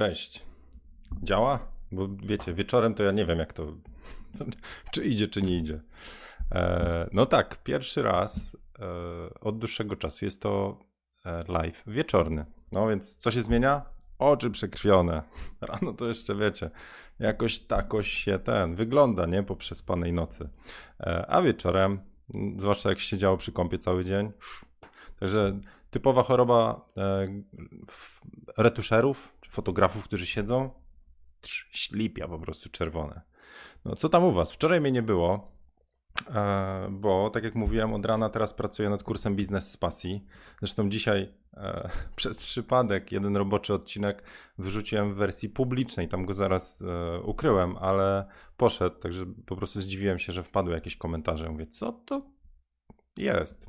Cześć. Działa? Bo wiecie, wieczorem to ja nie wiem, jak to. czy idzie, czy nie idzie. E, no tak, pierwszy raz e, od dłuższego czasu jest to e, live wieczorny. No więc co się zmienia? Oczy przekrwione. Rano to jeszcze wiecie, jakoś takoś się ten wygląda, nie? Po przespanej nocy. A wieczorem, zwłaszcza jak się działo przy kąpie cały dzień. Także typowa choroba retuszerów, fotografów, którzy siedzą, ślipia po prostu czerwone. No co tam u was? Wczoraj mnie nie było, e, bo tak jak mówiłem, od rana teraz pracuję nad kursem Biznes z Pasji. Zresztą dzisiaj e, przez przypadek jeden roboczy odcinek wyrzuciłem w wersji publicznej, tam go zaraz e, ukryłem, ale poszedł, także po prostu zdziwiłem się, że wpadły jakieś komentarze. Mówię, co to jest?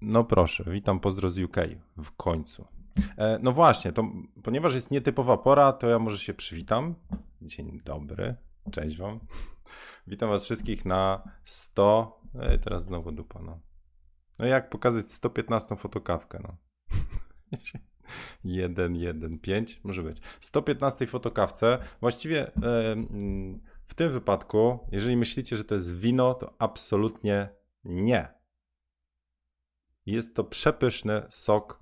No proszę, witam, pozdro z UK w końcu. E, no właśnie, to ponieważ jest nietypowa pora, to ja może się przywitam. Dzień dobry, cześć wam. Witam was wszystkich na 100. E, teraz znowu dupa, no. No jak pokazać 115 fotokawkę, no. 1, 1, 5, może być. 115 fotokawce. Właściwie e, mm, w tym wypadku, jeżeli myślicie, że to jest wino, to absolutnie nie. Jest to przepyszny sok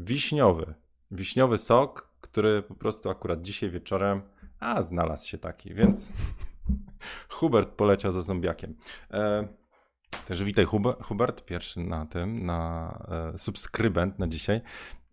wiśniowy. Wiśniowy sok, który po prostu akurat dzisiaj wieczorem, a znalazł się taki, więc Hubert poleciał za zombiakiem. E, też witaj Hubert, pierwszy na tym, na e, subskrybent na dzisiaj.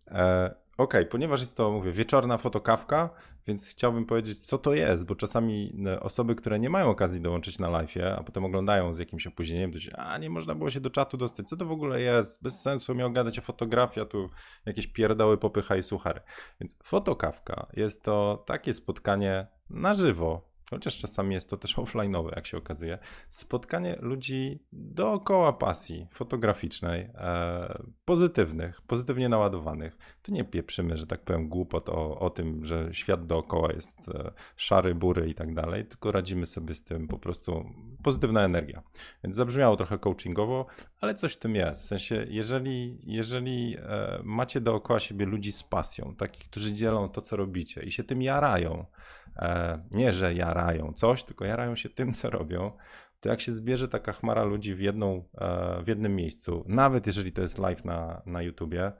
E, OK, ponieważ jest to, mówię, wieczorna fotokawka, więc chciałbym powiedzieć, co to jest, bo czasami e, osoby, które nie mają okazji dołączyć na live, a potem oglądają z jakimś opóźnieniem, to się, a nie można było się do czatu dostać, co to w ogóle jest, bez sensu miał gadać o fotografii, a tu jakieś pierdoły, popycha i suchary. Więc fotokawka jest to takie spotkanie na żywo, chociaż czasami jest to też offline'owe, jak się okazuje, spotkanie ludzi dookoła pasji fotograficznej, e, pozytywnych, pozytywnie naładowanych. Tu nie pieprzymy, że tak powiem, głupot o, o tym, że świat dookoła jest e, szary, bury i tak dalej, tylko radzimy sobie z tym po prostu pozytywna energia. Więc zabrzmiało trochę coachingowo, ale coś w tym jest. W sensie, jeżeli, jeżeli e, macie dookoła siebie ludzi z pasją, takich, którzy dzielą to, co robicie i się tym jarają, nie, że jarają, coś, tylko jarają się tym, co robią, to jak się zbierze taka chmara ludzi w, jedną, e, w jednym miejscu, nawet jeżeli to jest live na, na YouTubie,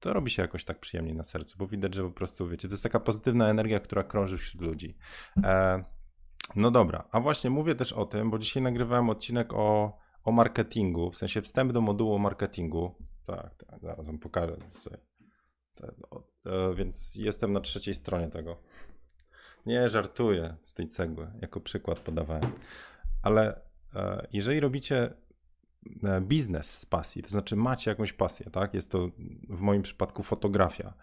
to robi się jakoś tak przyjemnie na sercu, bo widać, że po prostu, wiecie, to jest taka pozytywna energia, która krąży wśród ludzi. E, no dobra, a właśnie mówię też o tym, bo dzisiaj nagrywałem odcinek o, o marketingu, w sensie wstęp do modułu o marketingu. Tak, tak, zaraz wam pokażę. E, więc jestem na trzeciej stronie tego. Nie, żartuję z tej cegły, jako przykład podawałem. Ale e, jeżeli robicie e, biznes z pasji, to znaczy macie jakąś pasję, tak? Jest to w moim przypadku fotografia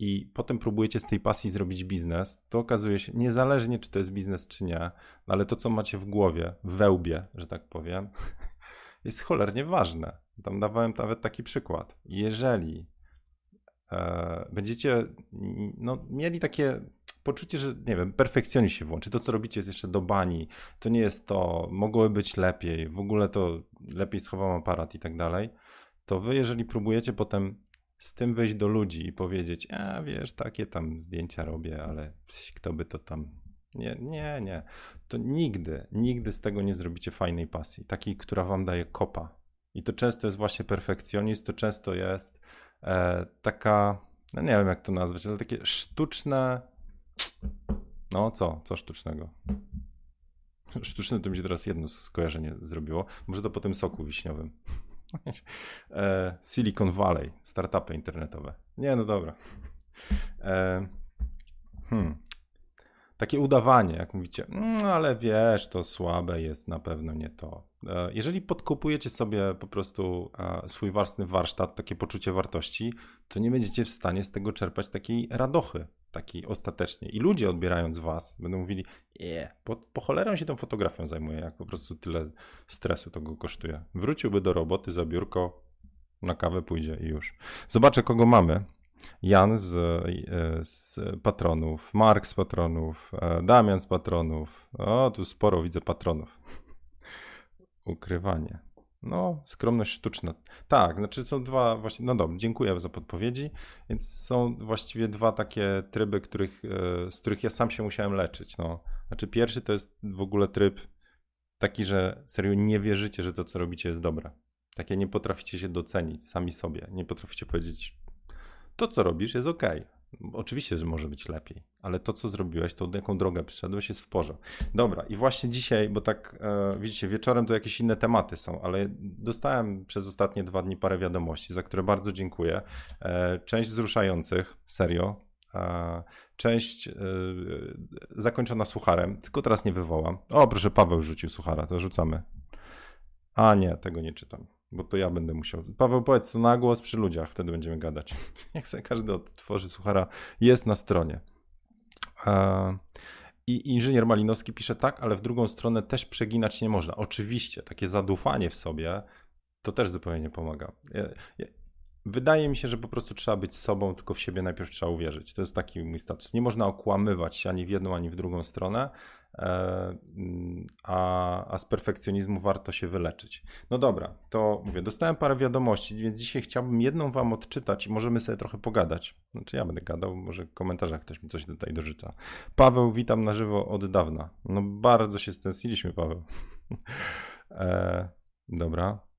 i potem próbujecie z tej pasji zrobić biznes, to okazuje się, niezależnie czy to jest biznes, czy nie, ale to, co macie w głowie, w wełbie, że tak powiem, jest cholernie ważne. Tam dawałem nawet taki przykład. Jeżeli e, będziecie no, mieli takie poczucie, że nie wiem, perfekcjonizm się włączy. To, co robicie, jest jeszcze do bani. To nie jest to, mogłoby być lepiej, w ogóle to lepiej schowam aparat i tak dalej. To wy, jeżeli próbujecie potem z tym wejść do ludzi i powiedzieć, a wiesz, takie tam zdjęcia robię, ale kto by to tam. Nie, nie, nie. To nigdy, nigdy z tego nie zrobicie fajnej pasji, takiej, która wam daje kopa. I to często jest właśnie perfekcjonizm, to często jest e, taka, no nie wiem jak to nazwać, ale takie sztuczne no co? Co sztucznego? Sztuczne to mi się teraz jedno skojarzenie zrobiło. Może to po tym soku wiśniowym. e, Silicon Valley, startupy internetowe. Nie, no dobra. E, hmm. Takie udawanie, jak mówicie, no ale wiesz, to słabe jest, na pewno nie to. E, jeżeli podkupujecie sobie po prostu e, swój własny warsztat, takie poczucie wartości, to nie będziecie w stanie z tego czerpać takiej radochy, takiej ostatecznie. I ludzie odbierając was będą mówili, nie, po, po cholerę się tą fotografią zajmuje, jak po prostu tyle stresu to go kosztuje. Wróciłby do roboty za biurko, na kawę pójdzie i już. Zobaczę, kogo mamy. Jan z, e, z patronów, Mark z patronów, Damian z patronów. O, tu sporo widzę patronów. Ukrywanie. No, skromność sztuczna. Tak, znaczy są dwa właśnie, no dobrze, dziękuję za podpowiedzi, więc są właściwie dwa takie tryby, których, e, z których ja sam się musiałem leczyć, no. Znaczy pierwszy to jest w ogóle tryb taki, że serio nie wierzycie, że to, co robicie jest dobre. Takie nie potraficie się docenić sami sobie, nie potraficie powiedzieć, to, co robisz jest ok, Oczywiście, że może być lepiej, ale to, co zrobiłeś, to jaką drogę przyszedłeś, jest w porządku. Dobra, i właśnie dzisiaj, bo tak e, widzicie, wieczorem to jakieś inne tematy są, ale dostałem przez ostatnie dwa dni parę wiadomości, za które bardzo dziękuję. E, część wzruszających, serio. E, część e, zakończona sucharem, tylko teraz nie wywołam. O, proszę, Paweł rzucił suchara, to rzucamy. A nie, tego nie czytam bo to ja będę musiał. Paweł, powiedz to na głos przy ludziach, wtedy będziemy gadać. Niech sobie każdy odtworzy suchara, jest na stronie. I inżynier Malinowski pisze tak, ale w drugą stronę też przeginać nie można. Oczywiście, takie zadufanie w sobie to też zupełnie nie pomaga. Wydaje mi się, że po prostu trzeba być sobą, tylko w siebie najpierw trzeba uwierzyć. To jest taki mój status. Nie można okłamywać się ani w jedną, ani w drugą stronę, e, a, a z perfekcjonizmu warto się wyleczyć. No dobra, to mówię, dostałem parę wiadomości, więc dzisiaj chciałbym jedną wam odczytać i możemy sobie trochę pogadać. Znaczy ja będę gadał, może w komentarzach ktoś mi coś tutaj dorzuca. Paweł, witam na żywo od dawna. No bardzo się stęskniliśmy, Paweł. e, dobra,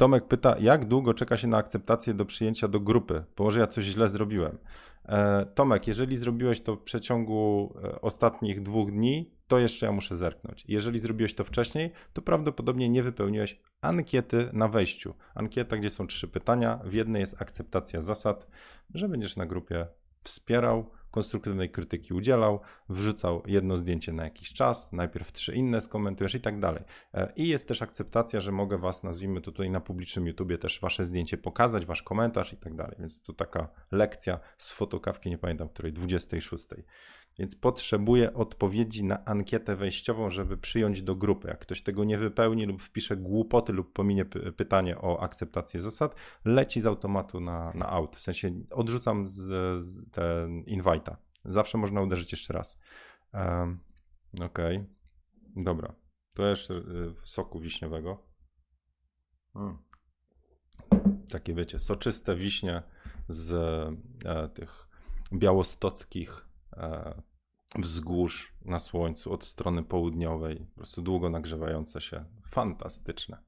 Tomek pyta, jak długo czeka się na akceptację do przyjęcia do grupy? Bo może ja coś źle zrobiłem. E, Tomek, jeżeli zrobiłeś to w przeciągu e, ostatnich dwóch dni, to jeszcze ja muszę zerknąć. Jeżeli zrobiłeś to wcześniej, to prawdopodobnie nie wypełniłeś ankiety na wejściu. Ankieta, gdzie są trzy pytania. W jednej jest akceptacja zasad, że będziesz na grupie wspierał, konstruktywnej krytyki udzielał, wrzucał jedno zdjęcie na jakiś czas, najpierw trzy inne skomentujesz i tak dalej. E, I jest też akceptacja, że mogę was, nazwijmy to tutaj na publicznym YouTubie, też wasze zdjęcie pokazać, wasz komentarz i tak dalej. Więc to taka lekcja z fotokawki, nie pamiętam której, 26. Więc potrzebuję odpowiedzi na ankietę wejściową, żeby przyjąć do grupy. Jak ktoś tego nie wypełni lub wpisze głupoty lub pominie pytanie o akceptację zasad, leci z automatu na, na out. W sensie odrzucam z, z ten invite'a. Zawsze można uderzyć jeszcze raz. Um, Okej, okay. dobra. To jeszcze y, soku wiśniowego. Hmm. Takie wiecie, soczyste wiśnie z e, tych białostockich wzgórz na słońcu od strony południowej, po prostu długo nagrzewające się. Fantastyczne.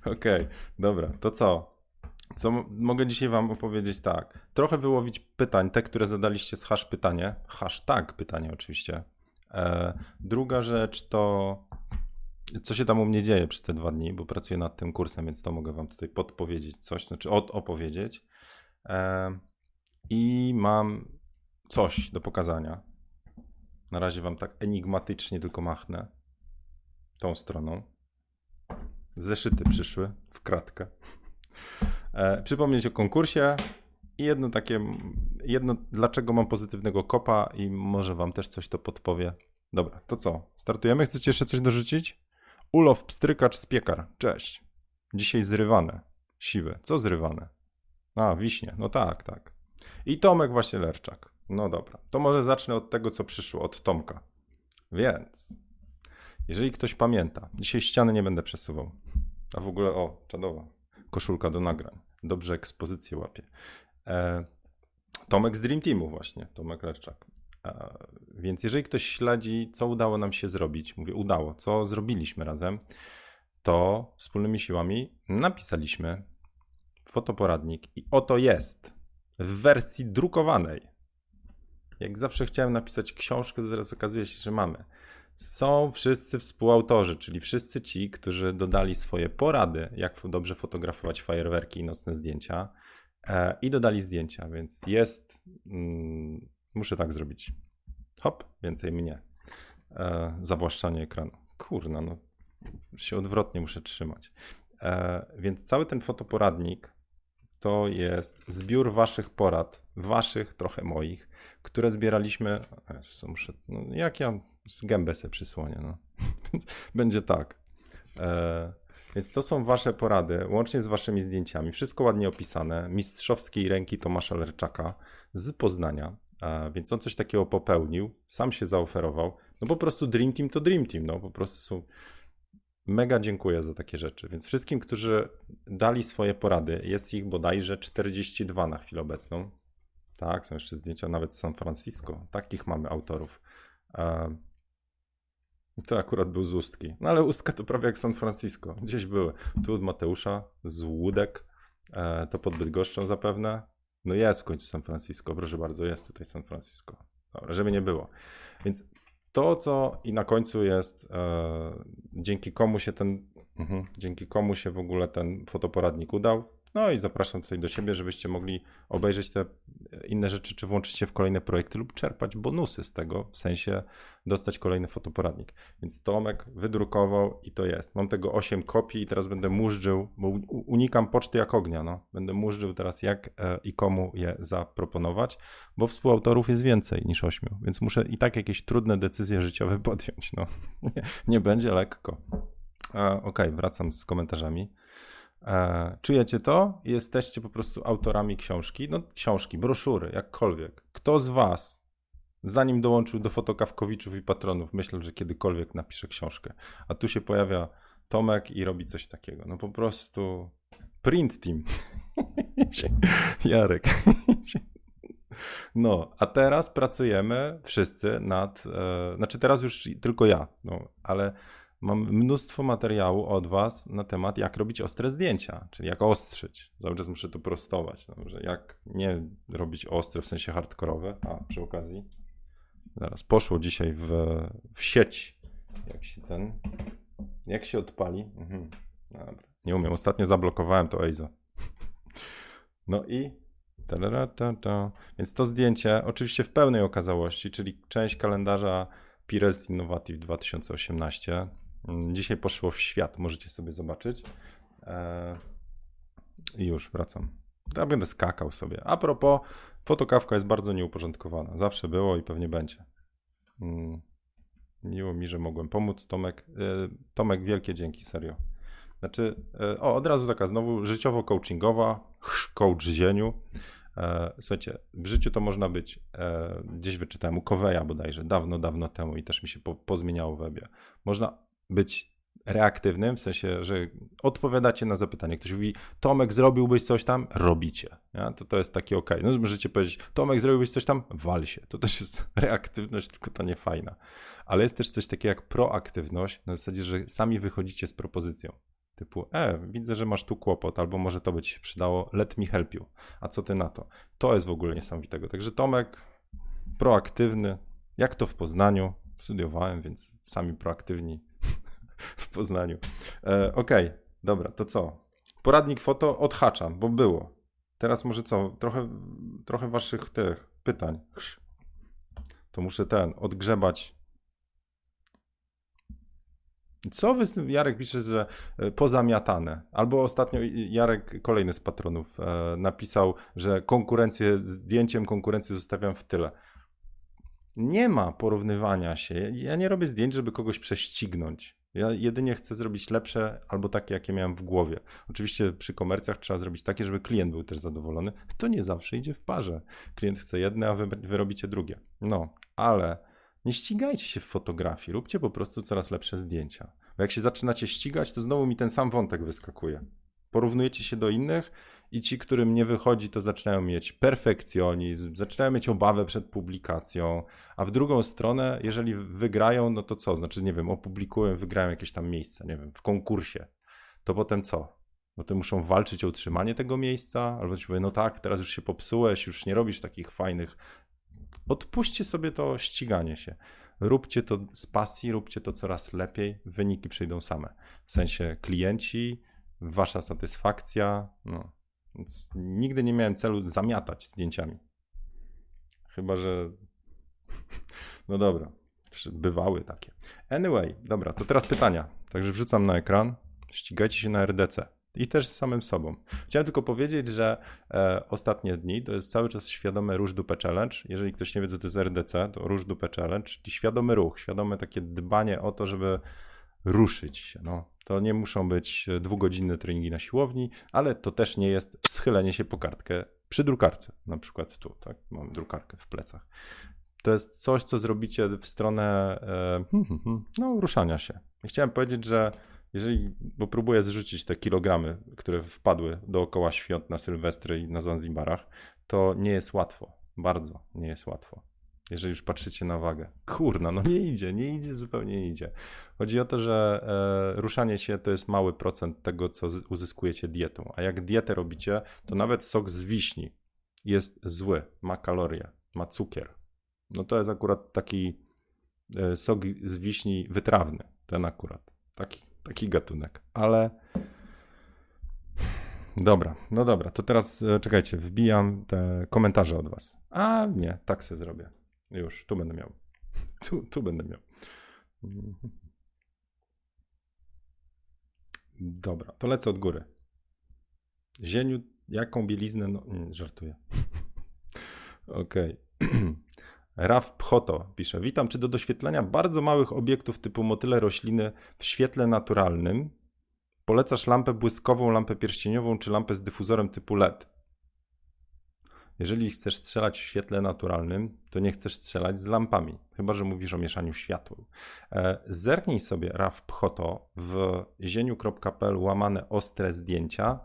Okej, okay, dobra, to co? Co mogę dzisiaj Wam opowiedzieć? Tak, trochę wyłowić pytań, te, które zadaliście z hash pytanie, hashtag pytanie oczywiście. E, druga rzecz to co się tam u mnie dzieje przez te dwa dni, bo pracuję nad tym kursem, więc to mogę Wam tutaj podpowiedzieć coś, znaczy od opowiedzieć. E, I mam coś do pokazania. Na razie wam tak enigmatycznie tylko machnę tą stroną. Zeszyty przyszły w kratkę. E, przypomnieć o konkursie i jedno takie, jedno dlaczego mam pozytywnego kopa i może wam też coś to podpowie. Dobra, to co? Startujemy? Chcecie jeszcze coś dorzucić? Ulow, pstrykacz, spiekar. Cześć. Dzisiaj zrywane. Siwe. Co zrywane? A, wiśnie. No tak, tak. I Tomek właśnie Lerczak. No dobra, to może zacznę od tego, co przyszło od Tomka. Więc, jeżeli ktoś pamięta, dzisiaj ściany nie będę przesuwał. A w ogóle, o, czadowa, koszulka do nagrań. Dobrze ekspozycję łapie. E, Tomek z Dream Teamu właśnie, Tomek Lerczak. E, więc jeżeli ktoś śledzi, co udało nam się zrobić, mówię udało, co zrobiliśmy razem, to wspólnymi siłami napisaliśmy fotoporadnik i oto jest w wersji drukowanej. Jak zawsze chciałem napisać książkę, to teraz okazuje się, że mamy. Są wszyscy współautorzy, czyli wszyscy ci, którzy dodali swoje porady, jak dobrze fotografować fajerwerki i nocne zdjęcia e, i dodali zdjęcia, więc jest. Mm, muszę tak zrobić. Hop, więcej mnie. E, zawłaszczanie ekranu. Kurna, no się odwrotnie muszę trzymać. E, więc cały ten fotoporadnik to jest zbiór waszych porad, waszych, trochę moich, które zbieraliśmy. Jezu, muszę, no, jak ja z gębę sobie przysłonię, no. Będzie tak. E, więc to są wasze porady, łącznie z waszymi zdjęciami. Wszystko ładnie opisane. Mistrzowskiej ręki Tomasza Lerczaka z Poznania. E, więc on coś takiego popełnił, sam się zaoferował. No po prostu Dream Team to Dream Team. No po prostu są mega dziękuję za takie rzeczy. Więc wszystkim, którzy dali swoje porady, jest ich bodajże 42 na chwilę obecną. Tak, są jeszcze zdjęcia nawet z San Francisco. Takich mamy autorów. E, to akurat był z Ustki. No ale Ustka to prawie jak San Francisco. Gdzieś były. Tu od Mateusza, z Łódek. E, to pod Bydgoszczą zapewne. No jest w końcu San Francisco. Proszę bardzo, jest tutaj San Francisco. Dobra, żeby nie było. Więc to, co i na końcu jest, e, dzięki komu się ten, mhm, dzięki komu się w ogóle ten fotoporadnik udał, no i zapraszam tutaj do siebie, żebyście mogli obejrzeć te inne rzeczy, czy włączyć się w kolejne projekty lub czerpać bonusy z tego, w sensie dostać kolejny fotoporadnik. Więc Tomek wydrukował i to jest. Mam tego 8 kopii i teraz będę murzył, bo unikam poczty jak ognia. No. Będę murzył teraz jak e, i komu je zaproponować, bo współautorów jest więcej niż 8, więc muszę i tak jakieś trudne decyzje życiowe podjąć. No. Nie, nie będzie lekko. Okej, okay, wracam z komentarzami. E, czujecie to? Jesteście po prostu autorami książki, no książki, broszury, jakkolwiek. Kto z was, zanim dołączył do fotokawkowiczów i patronów, myślał, że kiedykolwiek napisze książkę? A tu się pojawia Tomek i robi coś takiego. No po prostu print team. Jarek. No, a teraz pracujemy wszyscy nad, e, znaczy teraz już tylko ja, no, ale mam mnóstwo materiału od Was na temat, jak robić ostre zdjęcia, czyli jak ostrzyć. Cały czas muszę to prostować, dobrze? jak nie robić ostre w sensie hardkorowe. A przy okazji, zaraz poszło dzisiaj w, w sieć, jak się ten, jak się odpali. Mhm. Dobra. Nie umiem, ostatnio zablokowałem to EIZO. No i ta, ta, ta. Więc to zdjęcie, oczywiście w pełnej okazałości, czyli część kalendarza Pires Innovative 2018. Mm, dzisiaj poszło w świat, możecie sobie zobaczyć. E, I już wracam. Ja będę skakał sobie. A propos, fotokawka jest bardzo nieuporządkowana. Zawsze było i pewnie będzie. Mm, miło mi, że mogłem pomóc. Tomek, e, Tomek wielkie dzięki, serio. Znaczy, e, o, od razu taka znowu życiowo-coachingowa, coach zieniu. Słuchajcie, w życiu to można być, gdzieś wyczytałem u Koweja bodajże, dawno, dawno temu i też mi się po, pozmieniało webie. Można być reaktywnym, w sensie, że odpowiadacie na zapytanie. Ktoś mówi, Tomek, zrobiłbyś coś tam? Robicie. Ja? To, to jest takie ok. No, możecie powiedzieć, Tomek, zrobiłbyś coś tam? Wal się. To też jest reaktywność, tylko to nie fajna. Ale jest też coś takiego jak proaktywność, na zasadzie, że sami wychodzicie z propozycją. Typu, e, widzę, że masz tu kłopot, albo może to by ci się przydało, let me help you. A co ty na to? To jest w ogóle niesamowitego. Także Tomek, proaktywny, jak to w Poznaniu, studiowałem, więc sami proaktywni w Poznaniu. E, Okej, okay, dobra, to co? Poradnik foto odhaczam, bo było. Teraz może co? Trochę, trochę waszych tych pytań. To muszę ten, odgrzebać. Co wy z tym, Jarek pisze, że e, pozamiatane. Albo ostatnio Jarek, kolejny z patronów, e, napisał, że konkurencję, zdjęciem konkurencji zostawiam w tyle nie ma porównywania się. Ja nie robię zdjęć, żeby kogoś prześcignąć. Ja jedynie chcę zrobić lepsze albo takie, jakie miałem w głowie. Oczywiście przy komercjach trzeba zrobić takie, żeby klient był też zadowolony. To nie zawsze idzie w parze. Klient chce jedne, a wy, wy robicie drugie. No, ale nie ścigajcie się w fotografii. Róbcie po prostu coraz lepsze zdjęcia. Bo jak się zaczynacie ścigać, to znowu mi ten sam wątek wyskakuje. Porównujecie się do innych i ci, którym nie wychodzi, to zaczynają mieć perfekcjonizm, zaczynają mieć obawę przed publikacją, a w drugą stronę, jeżeli wygrają, no to co? Znaczy, nie wiem, opublikują, wygrają jakieś tam miejsce, nie wiem, w konkursie, to potem co? No to muszą walczyć o utrzymanie tego miejsca, albo ci powie, no tak, teraz już się popsułeś, już nie robisz takich fajnych. Odpuśćcie sobie to ściganie się. Róbcie to z pasji, róbcie to coraz lepiej, wyniki przyjdą same. W sensie klienci, wasza satysfakcja, no, więc nigdy nie miałem celu zamiatać zdjęciami. Chyba, że. No dobra, bywały takie. Anyway, dobra, to teraz pytania. Także wrzucam na ekran. Ścigajcie się na RDC. I też z samym sobą. Chciałem tylko powiedzieć, że e, ostatnie dni to jest cały czas świadome Róż Dupę Challenge. Jeżeli ktoś nie wie, co to jest RDC, to Róż Dupę Challenge, czyli świadomy ruch, świadome takie dbanie o to, żeby ruszyć się. No, to nie muszą być dwugodzinne treningi na siłowni, ale to też nie jest schylenie się po kartkę przy drukarce. Na przykład tu, tak? Mam drukarkę w plecach. To jest coś, co zrobicie w stronę e, hmm, hmm, hmm, no, ruszania się. Chciałem powiedzieć, że jeżeli, bo próbuję zrzucić te kilogramy, które wpadły dookoła świąt na Sylwestry i na Zanzibarach, to nie jest łatwo. Bardzo nie jest łatwo. Jeżeli już patrzycie na wagę. Kurna, no nie idzie, nie idzie, zupełnie nie idzie. Chodzi o to, że e, ruszanie się to jest mały procent tego, co uzyskujecie dietą. A jak dietę robicie, to nawet sok z wiśni jest zły, ma kalorie, ma cukier. No to jest akurat taki e, sok z wiśni wytrawny, ten akurat. Taki, taki gatunek. Ale dobra, no dobra, to teraz e, czekajcie, wbijam te komentarze od was. A nie, tak se zrobię. Już, tu będę miał. Tu, tu będę miał. Dobra, to lecę od góry. Zieniu, jaką bieliznę? No, nie, żartuję. Okej. Okay. Raf Pchoto pisze: Witam, czy do doświetlenia bardzo małych obiektów typu motyle rośliny w świetle naturalnym polecasz lampę błyskową, lampę pierścieniową czy lampę z dyfuzorem typu LED? Jeżeli chcesz strzelać w świetle naturalnym, to nie chcesz strzelać z lampami, chyba że mówisz o mieszaniu światła. E, zerknij sobie RAF Pchoto w zieniu.pl łamane ostre zdjęcia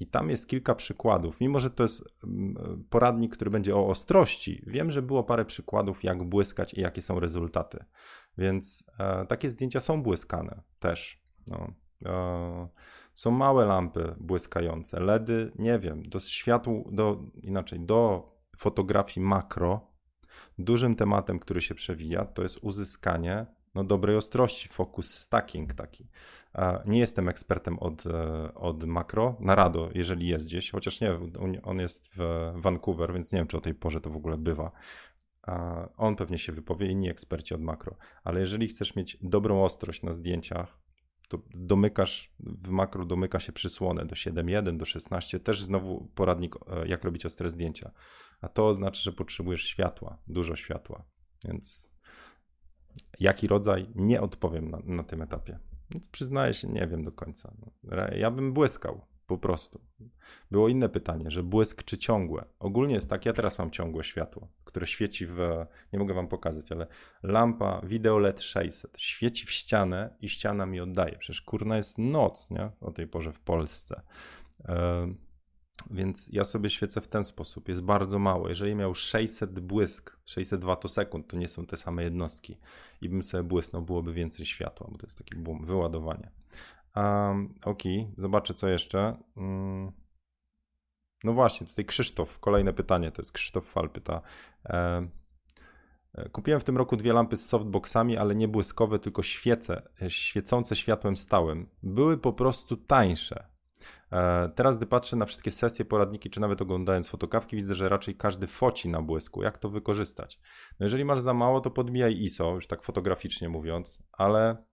i tam jest kilka przykładów. Mimo, że to jest mm, poradnik, który będzie o ostrości, wiem, że było parę przykładów, jak błyskać i jakie są rezultaty. Więc e, takie zdjęcia są błyskane też. No. E, są małe lampy błyskające, LEDy, nie wiem, do światłu, do, inaczej, do fotografii makro, dużym tematem, który się przewija, to jest uzyskanie no, dobrej ostrości, focus stacking taki. Nie jestem ekspertem od, e, od makro, na rado, jeżeli jest gdzieś, chociaż nie, on jest w Vancouver, więc nie wiem, czy o tej porze to w ogóle bywa. On pewnie się wypowie, inni eksperci od makro, ale jeżeli chcesz mieć dobrą ostrość na zdjęciach, to domykasz, w makro domyka się przysłonę do 7.1, do 16, też znowu poradnik, e, jak robić ostre zdjęcia. A to oznacza, że potrzebujesz światła, dużo światła. Więc jaki rodzaj, nie odpowiem na, na tym etapie. Przyznaję się, nie wiem do końca. No, ja bym błyskał, po prostu. Było inne pytanie, że błysk czy ciągłe. Ogólnie jest tak, ja teraz mam ciągłe światło, które świeci w, nie mogę wam pokazać, ale lampa Video LED 600 świeci w ścianę i ściana mi oddaje. Przecież kurna jest noc, nie? O tej porze w Polsce. Więc ja sobie świecę w ten sposób. Jest bardzo mało. Jeżeli miał 600 błysk, 600 watosekund, to nie są te same jednostki. I bym sobie błysnął, byłoby więcej światła, bo to jest takie boom, wyładowanie. Um, ok, zobaczę co jeszcze. Um, no właśnie, tutaj Krzysztof, kolejne pytanie, to jest Krzysztof Fal pyta. E, kupiłem w tym roku dwie lampy z softboxami, ale nie błyskowe, tylko świece, e, świecące światłem stałym. Były po prostu tańsze. E, teraz, gdy patrzę na wszystkie sesje, poradniki, czy nawet oglądając fotokawki, widzę, że raczej każdy foci na błysku. Jak to wykorzystać? No jeżeli masz za mało, to podbijaj ISO, już tak fotograficznie mówiąc, ale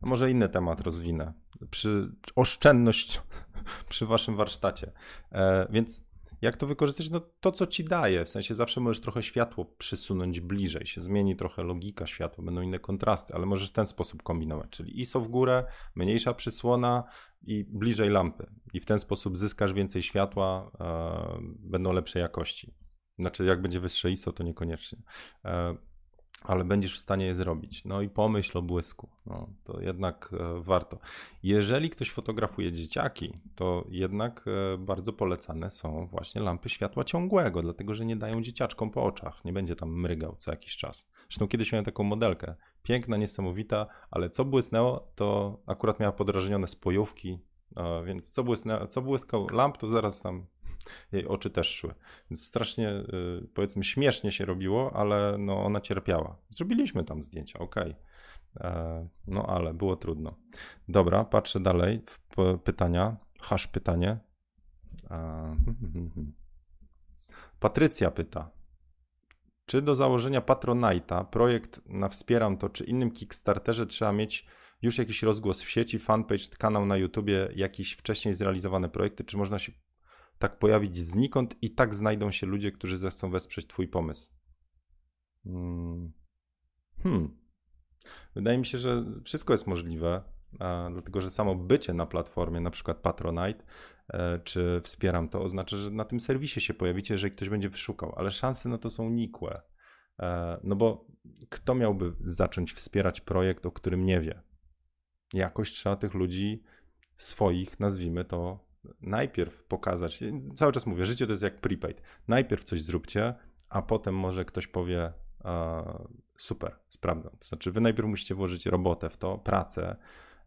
może inny temat rozwinę. Przy oszczędność przy waszym warsztacie. E, więc jak to wykorzystać? No to, co ci daje. W sensie zawsze możesz trochę światło przysunąć bliżej, się zmieni trochę logika światła, będą inne kontrasty, ale możesz w ten sposób kombinować, czyli ISO w górę, mniejsza przysłona i bliżej lampy. I w ten sposób zyskasz więcej światła, e, będą lepszej jakości. Znaczy, jak będzie wyższe ISO, to niekoniecznie. E, ale będziesz w stanie je zrobić. No i pomyśl o błysku. No, to jednak e, warto. Jeżeli ktoś fotografuje dzieciaki, to jednak e, bardzo polecane są właśnie lampy światła ciągłego, dlatego że nie dają dzieciaczkom po oczach. Nie będzie tam mrygał co jakiś czas. Zresztą kiedyś miałem taką modelkę. Piękna, niesamowita, ale co błysnęło, to akurat miała podrażnione spojówki, więc co, błysnęło, co błyskał lamp, to zaraz tam jej oczy też szły. Więc strasznie, y, powiedzmy, śmiesznie się robiło, ale no, ona cierpiała. Zrobiliśmy tam zdjęcia, ok. E, no ale było trudno. Dobra, patrzę dalej pytania. Hasz pytanie. E, Patrycja pyta. Czy do założenia Patronite'a projekt na Wspieram to, czy innym Kickstarterze trzeba mieć już jakiś rozgłos w sieci, fanpage, kanał na YouTubie, jakieś wcześniej zrealizowane projekty, czy można się tak pojawić znikąd i tak znajdą się ludzie, którzy zechcą wesprzeć Twój pomysł. Hmm. hmm. Wydaje mi się, że wszystko jest możliwe, dlatego że samo bycie na platformie, na przykład Patronite, e, czy wspieram to, oznacza, że na tym serwisie się pojawicie, jeżeli ktoś będzie wyszukał, ale szanse na to są nikłe. E, no bo kto miałby zacząć wspierać projekt, o którym nie wie? jakoś trzeba tych ludzi swoich, nazwijmy to, najpierw pokazać. Cały czas mówię, życie to jest jak prepaid. Najpierw coś zróbcie, a potem może ktoś powie, super, sprawdzam. To znaczy, wy najpierw musicie włożyć robotę w to, pracę,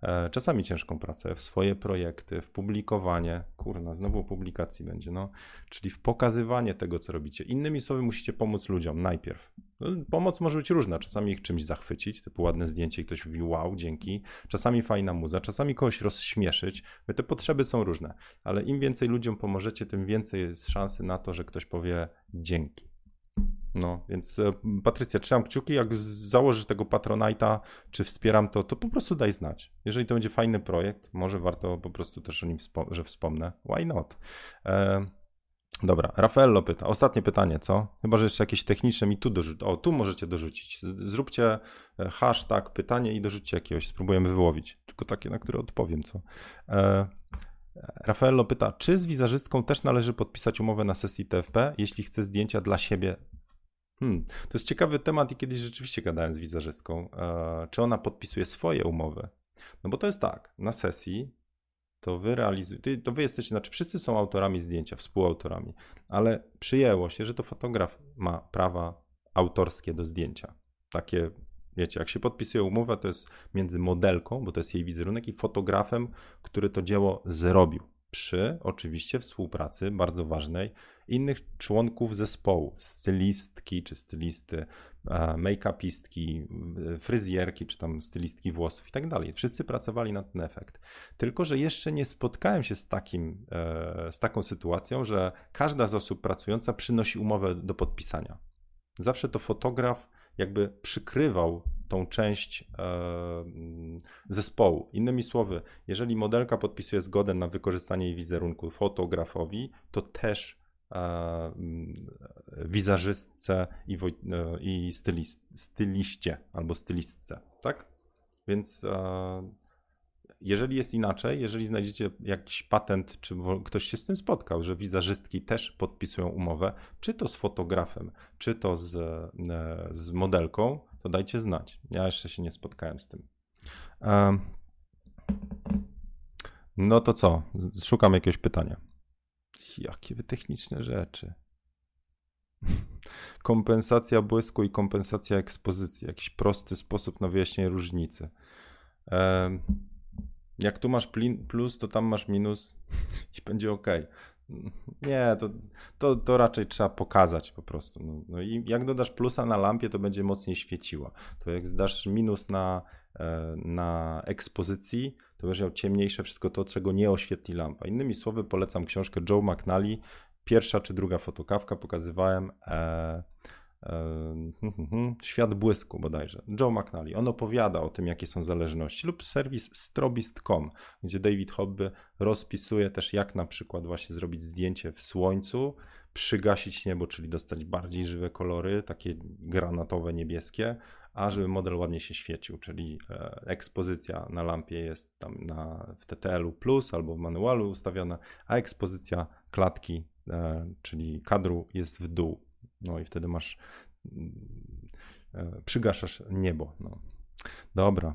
e, czasami ciężką pracę, w swoje projekty, w publikowanie, kurna, znowu publikacji będzie, no, czyli w pokazywanie tego, co robicie. Innymi słowy, musicie pomóc ludziom najpierw. No, pomoc może być różna, czasami ich czymś zachwycić, typu ładne zdjęcie i ktoś mówi wow, dzięki, czasami fajna muza, czasami kogoś rozśmieszyć, te potrzeby są różne, ale im więcej ludziom pomożecie, tym więcej jest szansy na to, że ktoś powie dzięki. No, więc e, Patrycja, trzymam kciuki, jak założysz tego Patronite'a, czy wspieram to, to po prostu daj znać. Jeżeli to będzie fajny projekt, może warto po prostu też o nim, że wspomnę. Why not? E, dobra, Rafaello pyta, ostatnie pytanie, co? Chyba, że jeszcze jakieś techniczne mi tu dorzucić. O, tu możecie dorzucić. Zróbcie e, hashtag pytanie i dorzućcie jakiegoś, spróbujemy wyłowić. Tylko takie, na które odpowiem, co? E, Rafaello pyta, czy z wizerzystką też należy podpisać umowę na sesji TFP, jeśli chce zdjęcia dla siebie Hmm. To jest ciekawy temat i kiedyś rzeczywiście gadałem z wizerzystką. E, czy ona podpisuje swoje umowy? No bo to jest tak, na sesji to wy realizujecie, to wy jesteście, znaczy wszyscy są autorami zdjęcia, współautorami, ale przyjęło się, że to fotograf ma prawa autorskie do zdjęcia. Takie, wiecie, jak się podpisuje umowę, to jest między modelką, bo to jest jej wizerunek, i fotografem, który to dzieło zrobił. Przy oczywiście współpracy bardzo ważnej innych członków zespołu, stylistki czy stylisty, make-upistki, fryzjerki czy tam stylistki włosów i tak dalej. Wszyscy pracowali na ten efekt. Tylko, że jeszcze nie spotkałem się z, takim, e, z taką sytuacją, że każda z osób pracująca przynosi umowę do podpisania. Zawsze to fotograf jakby przykrywał tą część e, zespołu. Innymi słowy, jeżeli modelka podpisuje zgodę na wykorzystanie jej wizerunku fotografowi, to też Mm, wizerzystce i, e, i styliście albo stylistce, tak? Więc e, jeżeli jest inaczej, jeżeli znajdziecie jakiś patent, czy ktoś się z tym spotkał, że wizerzystki też podpisują umowę, czy to z fotografem, czy to z, e, z modelką, to dajcie znać. Ja jeszcze się nie spotkałem z tym. No to co? Szukam jakiegoś pytania. Jakie wy techniczne rzeczy. kompensacja błysku i kompensacja ekspozycji. Jakiś prosty sposób na wyjaśnienie różnicy. Jak tu masz plus, to tam masz minus i będzie ok. Nie, to, to, to raczej trzeba pokazać po prostu. No, no, i jak dodasz plusa na lampie, to będzie mocniej świeciła. To jak zdasz minus na, e, na ekspozycji, to będziesz miał ciemniejsze wszystko to, czego nie oświetli lampa. Innymi słowy, polecam książkę Joe McNally. Pierwsza czy druga fotokawka pokazywałem. E, e, hmm, hmm, hmm, Świat błysku bodajże. Joe McNally. On opowiada o tym, jakie są zależności, lub serwis strobist.com, gdzie David Hobby rozpisuje też, jak na przykład właśnie zrobić zdjęcie w słońcu, przygasić niebo, czyli dostać bardziej żywe kolory, takie granatowe, niebieskie, a żeby model ładnie się świecił, czyli e, ekspozycja na lampie jest tam na, w TTL-u plus albo w manualu ustawiona, a ekspozycja klatki, e, czyli kadru jest w dół. No i wtedy masz, mm, e, przygaszasz niebo. No. Dobra,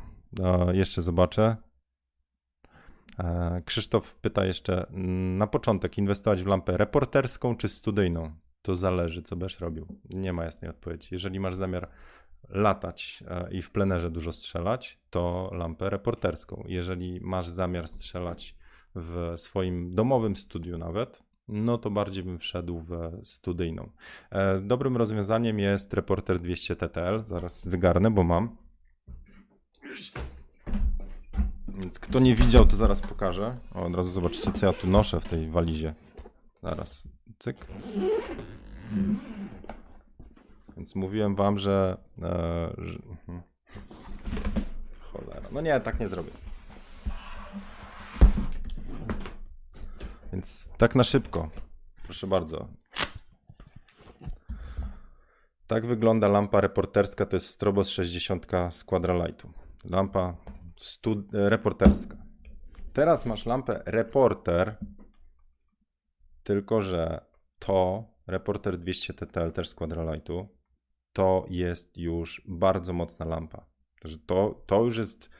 jeszcze zobaczę. Krzysztof pyta jeszcze, mm, na początek inwestować w lampę reporterską czy studyjną? To zależy, co będziesz robił. Nie ma jasnej odpowiedzi. Jeżeli masz zamiar latać e, i w plenerze dużo strzelać, to lampę reporterską. Jeżeli masz zamiar strzelać w swoim domowym studiu nawet, no to bardziej bym wszedł w studyjną. E, dobrym rozwiązaniem jest Reporter 200 TTL. Zaraz wygarnę, bo mam. Więc kto nie widział, to zaraz pokażę. O, od razu zobaczycie, co ja tu noszę w tej walizie. Zaraz, cyk. Więc mówiłem wam, że, e, że... Mhm. Cholera. No nie, tak nie zrobię. Więc tak na szybko. Proszę bardzo. Tak wygląda lampa reporterska. To jest Strobos 60 z Quadralightu. Lampa stud- reporterska. Teraz masz lampę reporter, tylko że to reporter 200 TTL też z Quadralightu to jest już bardzo mocna lampa. To, to już jest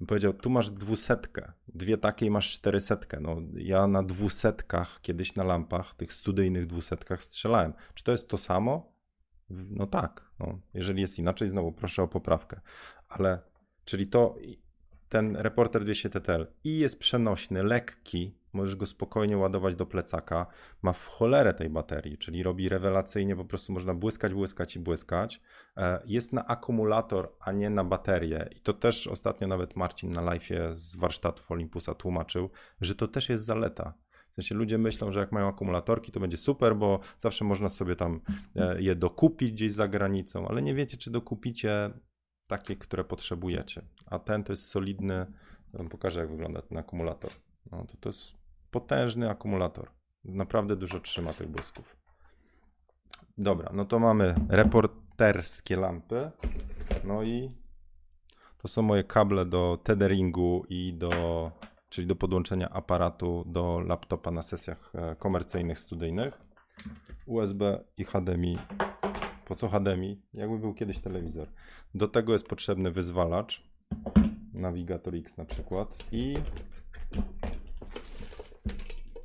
bym powiedział, tu masz dwusetkę, dwie takie i masz czterysetkę. No, ja na dwusetkach, kiedyś na lampach, tych studyjnych dwusetkach strzelałem. Czy to jest to samo? No tak. No, jeżeli jest inaczej, znowu proszę o poprawkę. Ale, czyli to, ten reporter 200 TTL i jest przenośny, lekki, możesz go spokojnie ładować do plecaka, ma w cholerę tej baterii, czyli robi rewelacyjnie, po prostu można błyskać, błyskać i błyskać. E, jest na akumulator, a nie na baterię i to też ostatnio nawet Marcin na live z warsztatów Olympusa tłumaczył, że to też jest zaleta. W sensie ludzie myślą, że jak mają akumulatorki, to będzie super, bo zawsze można sobie tam e, je dokupić gdzieś za granicą, ale nie wiecie, czy dokupicie takie, które potrzebujecie. A ten to jest solidny, wam pokażę, jak wygląda ten akumulator. No, to, to jest potężny akumulator. Naprawdę dużo trzyma tych błysków. Dobra, no to mamy reporterskie lampy. No i to są moje kable do tetheringu i do, czyli do podłączenia aparatu do laptopa na sesjach e, komercyjnych, studyjnych. USB i HDMI. Po co HDMI? Jakby był kiedyś telewizor. Do tego jest potrzebny wyzwalacz. Navigator X na przykład. I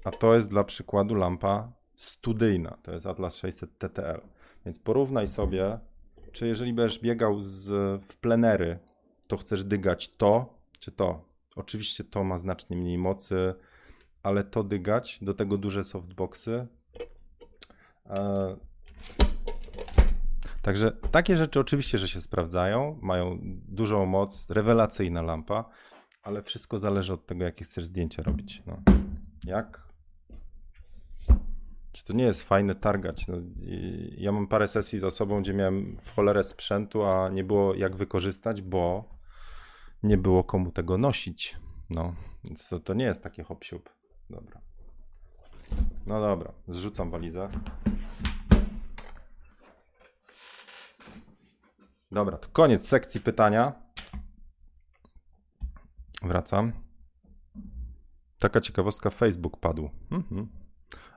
a to jest dla przykładu lampa studyjna. To jest Atlas 600 TTL. Więc porównaj sobie, czy jeżeli będziesz biegał z, w plenery, to chcesz dygać to, czy to. Oczywiście to ma znacznie mniej mocy, ale to dygać, do tego duże softboxy. E, także takie rzeczy oczywiście, że się sprawdzają, mają dużą moc, rewelacyjna lampa, ale wszystko zależy od tego, jakie chcesz zdjęcia robić. No. Jak czy to nie jest fajne targać? No, ja mam parę sesji za sobą, gdzie miałem cholerę sprzętu, a nie było jak wykorzystać, bo nie było komu tego nosić. No, więc to, to nie jest takie hop -siup. Dobra. No dobra, zrzucam walizę. Dobra, to koniec sekcji pytania. Wracam. Taka ciekawostka, Facebook padł. Mhm.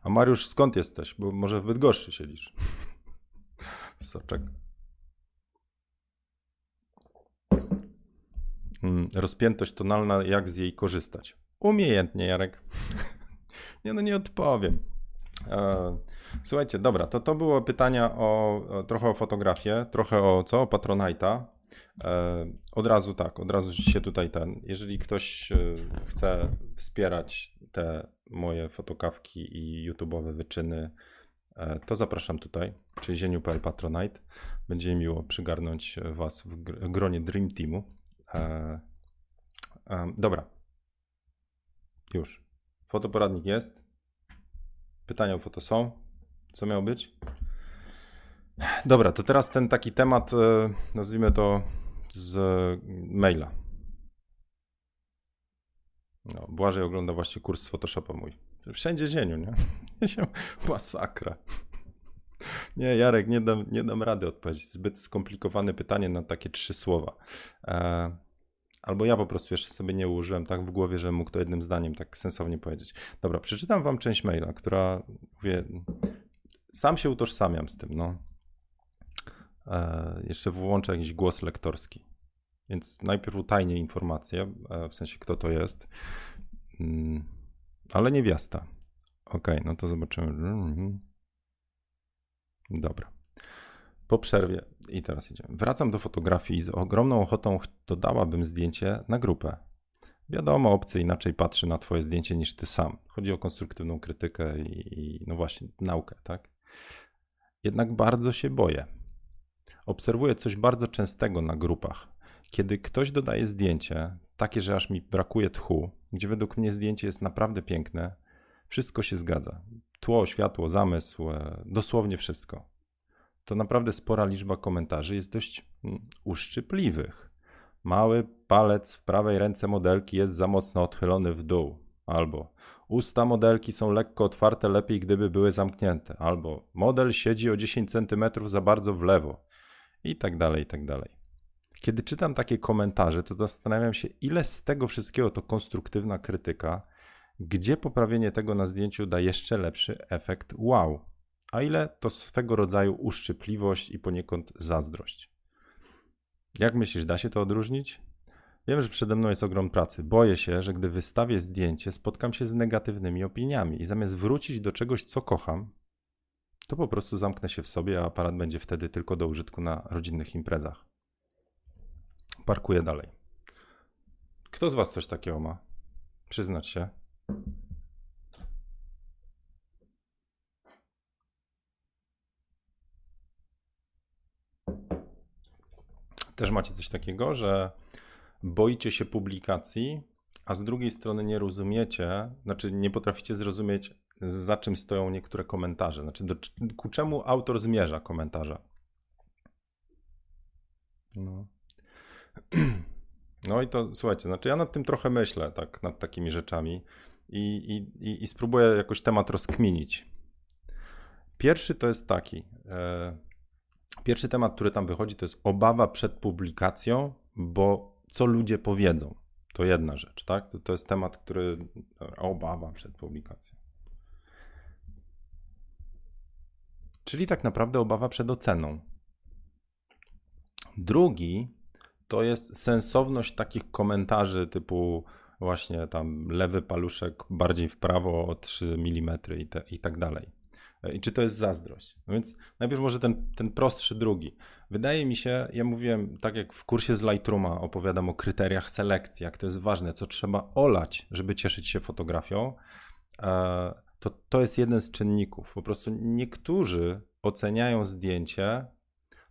A Mariusz, skąd jesteś? Bo może w Bydgoszczy siedzisz. Soczek. Mm, rozpiętość tonalna, jak z jej korzystać? Umiejętnie, Jarek. nie, no nie odpowiem. E, słuchajcie, dobra, to to było pytania o, o trochę o fotografię, trochę o co? O Patronite'a. E, od razu tak, od razu się tutaj ten, jeżeli ktoś e, chce wspierać te moje fotokawki i YouTube'owe wyczyny, e, to zapraszam tutaj, czyli zieniu.pl Patronite. Będzie miło przygarnąć Was w gronie Dream Teamu. Dobra. Już. Fotoporadnik jest. Pytania o foto są. Co miało być? Dobra, to teraz ten taki temat, nazwijmy to z maila. No, Błażej ogląda właśnie kurs Photoshopa mój. Wszędzie zieniu, nie? Masakra. Nie, Jarek, nie dam, nie dam rady odpowiedzieć. Zbyt skomplikowane pytanie na takie trzy słowa. E, albo ja po prostu jeszcze sobie nie ułożyłem tak w głowie, że mógł to jednym zdaniem tak sensownie powiedzieć. Dobra, przeczytam wam część maila, która, sam się utożsamiam z tym, no. E, jeszcze włączę jakiś głos lektorski. Więc najpierw utajnię informację, e, w sensie kto to jest, mm, ale niewiasta. Ok, no to zobaczymy. Mhm. Dobra. Po przerwie i teraz idziemy. Wracam do fotografii i z ogromną ochotą dodałabym zdjęcie na grupę. Wiadomo, obcy inaczej patrzy na twoje zdjęcie niż ty sam. Chodzi o konstruktywną krytykę i, i no właśnie, naukę, tak? Jednak bardzo się boję. Obserwuję coś bardzo częstego na grupach. Kiedy ktoś dodaje zdjęcie, takie, że aż mi brakuje tchu, gdzie według mnie zdjęcie jest naprawdę piękne, wszystko się zgadza. Tło, światło, zamysł, e, dosłownie wszystko. To naprawdę spora liczba komentarzy jest dość mm, uszczypliwych. Mały palec w prawej ręce modelki jest za mocno odchylony w dół. Albo usta modelki są lekko otwarte, lepiej gdyby były zamknięte. Albo model siedzi o 10 cm za bardzo w lewo. I tak dalej, i tak dalej. Kiedy czytam takie komentarze, to zastanawiam się, ile z tego wszystkiego to konstruktywna krytyka, gdzie poprawienie tego na zdjęciu da jeszcze lepszy efekt wow, a ile to swego rodzaju uszczypliwość i poniekąd zazdrość. Jak myślisz, da się to odróżnić? Wiem, że przede mną jest ogrom pracy. Boję się, że gdy wystawię zdjęcie, spotkam się z negatywnymi opiniami i zamiast wrócić do czegoś, co kocham, to po prostu zamknę się w sobie, a aparat będzie wtedy tylko do użytku na rodzinnych imprezach. Parkuję dalej. Kto z Was coś takiego ma? Przyznać się. Też macie coś takiego, że boicie się publikacji, a z drugiej strony nie rozumiecie, znaczy nie potraficie zrozumieć, za czym stoją niektóre komentarze. Znaczy, do, ku czemu autor zmierza komentarza. No. No i to słuchajcie, znaczy ja nad tym trochę myślę, tak, nad takimi rzeczami i, i, i spróbuję jakoś temat rozkminić. Pierwszy to jest taki. E, pierwszy temat, który tam wychodzi, to jest obawa przed publikacją, bo co ludzie powiedzą. To jedna rzecz, tak? To, to jest temat, który. Obawa przed publikacją. Czyli tak naprawdę obawa przed oceną. Drugi to jest sensowność takich komentarzy typu właśnie tam lewy paluszek bardziej w prawo o 3 mm i, te, i tak dalej. I czy to jest zazdrość? No więc najpierw może ten, ten prostszy drugi. Wydaje mi się, ja mówiłem, tak jak w kursie z Lightrooma opowiadam o kryteriach selekcji, jak to jest ważne, co trzeba olać, żeby cieszyć się fotografią, e, to to jest jeden z czynników. Po prostu niektórzy oceniają zdjęcie,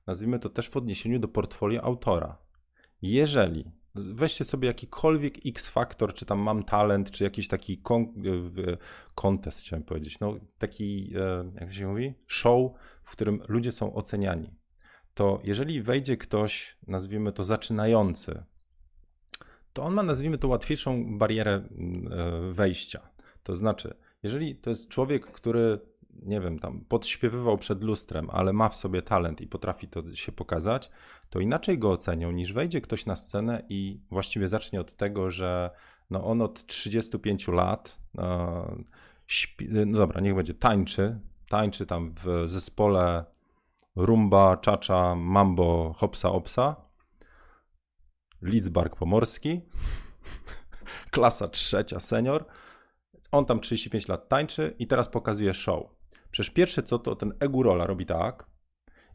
nazwijmy to też w odniesieniu do portfolio autora. Jeżeli weźcie sobie jakikolwiek X-faktor, czy tam mam talent, czy jakiś taki kontest, chciałem powiedzieć, no taki, e, jak się mówi, show, w którym ludzie są oceniani, to jeżeli wejdzie ktoś, nazwijmy to zaczynający, to on ma, nazwijmy to, łatwiejszą barierę e, wejścia. To znaczy, jeżeli to jest człowiek, który nie wiem, tam podśpiewywał przed lustrem, ale ma w sobie talent i potrafi to się pokazać, to inaczej go ocenią niż wejdzie ktoś na scenę i właściwie zacznie od tego, że no on od 35 lat, no, śpi, no dobra, niech będzie, tańczy, tańczy tam w zespole rumba, czacza, mambo, hopsa, opsa, Lidzbark Pomorski, klasa trzecia, senior, on tam 35 lat tańczy i teraz pokazuje show. Przecież pierwsze co to ten Egurola robi tak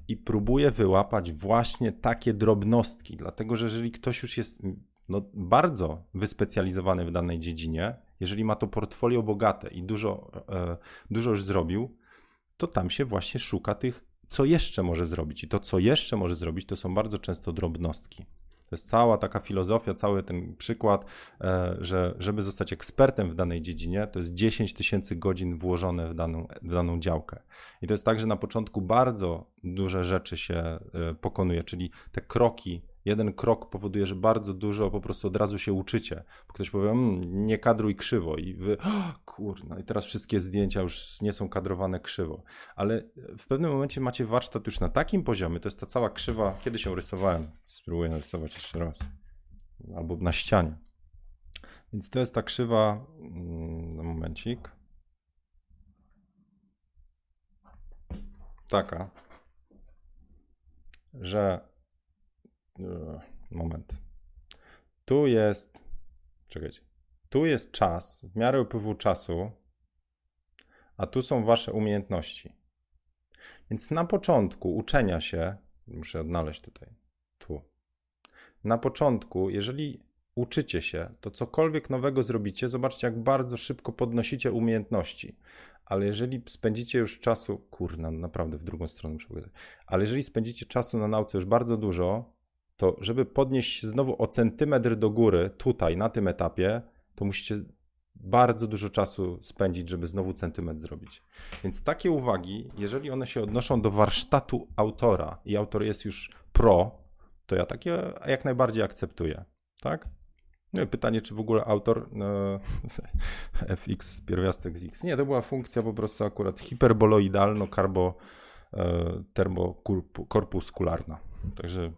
i próbuje wyłapać właśnie takie drobnostki, dlatego że jeżeli ktoś już jest no, bardzo wyspecjalizowany w danej dziedzinie, jeżeli ma to portfolio bogate i dużo, e, dużo już zrobił, to tam się właśnie szuka tych, co jeszcze może zrobić. I to, co jeszcze może zrobić, to są bardzo często drobnostki. To jest cała taka filozofia, cały ten przykład, e, że żeby zostać ekspertem w danej dziedzinie, to jest 10 tysięcy godzin włożone w daną, w daną działkę. I to jest tak, że na początku bardzo duże rzeczy się e, pokonuje, czyli te kroki jeden krok powoduje, że bardzo dużo po prostu od razu się uczycie. Bo ktoś powie, mmm, nie kadruj krzywo i wy, oh, kurna, i teraz wszystkie zdjęcia już nie są kadrowane krzywo. Ale w pewnym momencie macie warsztat już na takim poziomie, to jest ta cała krzywa, kiedy się rysowałem, spróbuję narysować jeszcze raz, albo na ścianie. Więc to jest ta krzywa, mm, momencik. Taka, że E, moment. Tu jest. Czekajcie. Tu jest czas, w miarę upływu czasu, a tu są wasze umiejętności. Więc na początku uczenia się, muszę odnaleźć tutaj, tu. Na początku, jeżeli uczycie się, to cokolwiek nowego zrobicie, zobaczcie, jak bardzo szybko podnosicie umiejętności. Ale jeżeli spędzicie już czasu, kurna, naprawdę w drugą stronę muszę powiedzieć, ale jeżeli spędzicie czasu na nauce już bardzo dużo, to żeby podnieść znowu o centymetr do góry, tutaj, na tym etapie, to musicie bardzo dużo czasu spędzić, żeby znowu centymetr zrobić. Więc takie uwagi, jeżeli one się odnoszą do warsztatu autora i autor jest już pro, to ja takie jak najbardziej akceptuję. Tak? No pytanie, czy w ogóle autor no, fx pierwiastek z x. Nie, to była funkcja po prostu akurat hiperboloidalno-karbo e. Także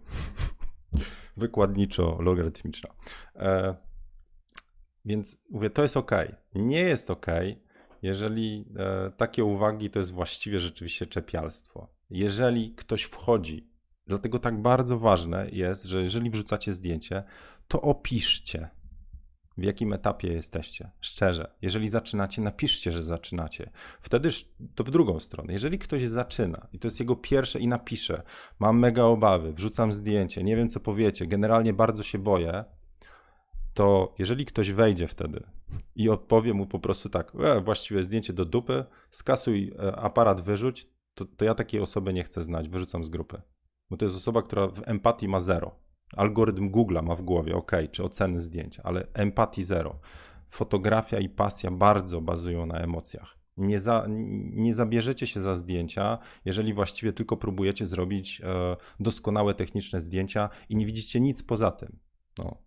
wykładniczo-logarytmiczna. E, więc mówię, to jest ok. Nie jest ok, jeżeli e, takie uwagi to jest właściwie rzeczywiście czepialstwo. Jeżeli ktoś wchodzi Dlatego tak bardzo ważne jest, że jeżeli wrzucacie zdjęcie, to opiszcie, w jakim etapie jesteście. Szczerze. Jeżeli zaczynacie, napiszcie, że zaczynacie. Wtedy to w drugą stronę. Jeżeli ktoś zaczyna i to jest jego pierwsze i napisze, mam mega obawy, wrzucam zdjęcie, nie wiem co powiecie, generalnie bardzo się boję, to jeżeli ktoś wejdzie wtedy i odpowie mu po prostu tak, e, właściwie zdjęcie do dupy, skasuj e, aparat, wyrzuć, to, to ja takiej osoby nie chcę znać, wyrzucam z grupy. Bo to jest osoba, która w empatii ma zero. Algorytm Google'a ma w głowie, ok, czy oceny zdjęcia, ale empatii zero. Fotografia i pasja bardzo bazują na emocjach. Nie, za, nie zabierzecie się za zdjęcia, jeżeli właściwie tylko próbujecie zrobić e, doskonałe techniczne zdjęcia i nie widzicie nic poza tym. No,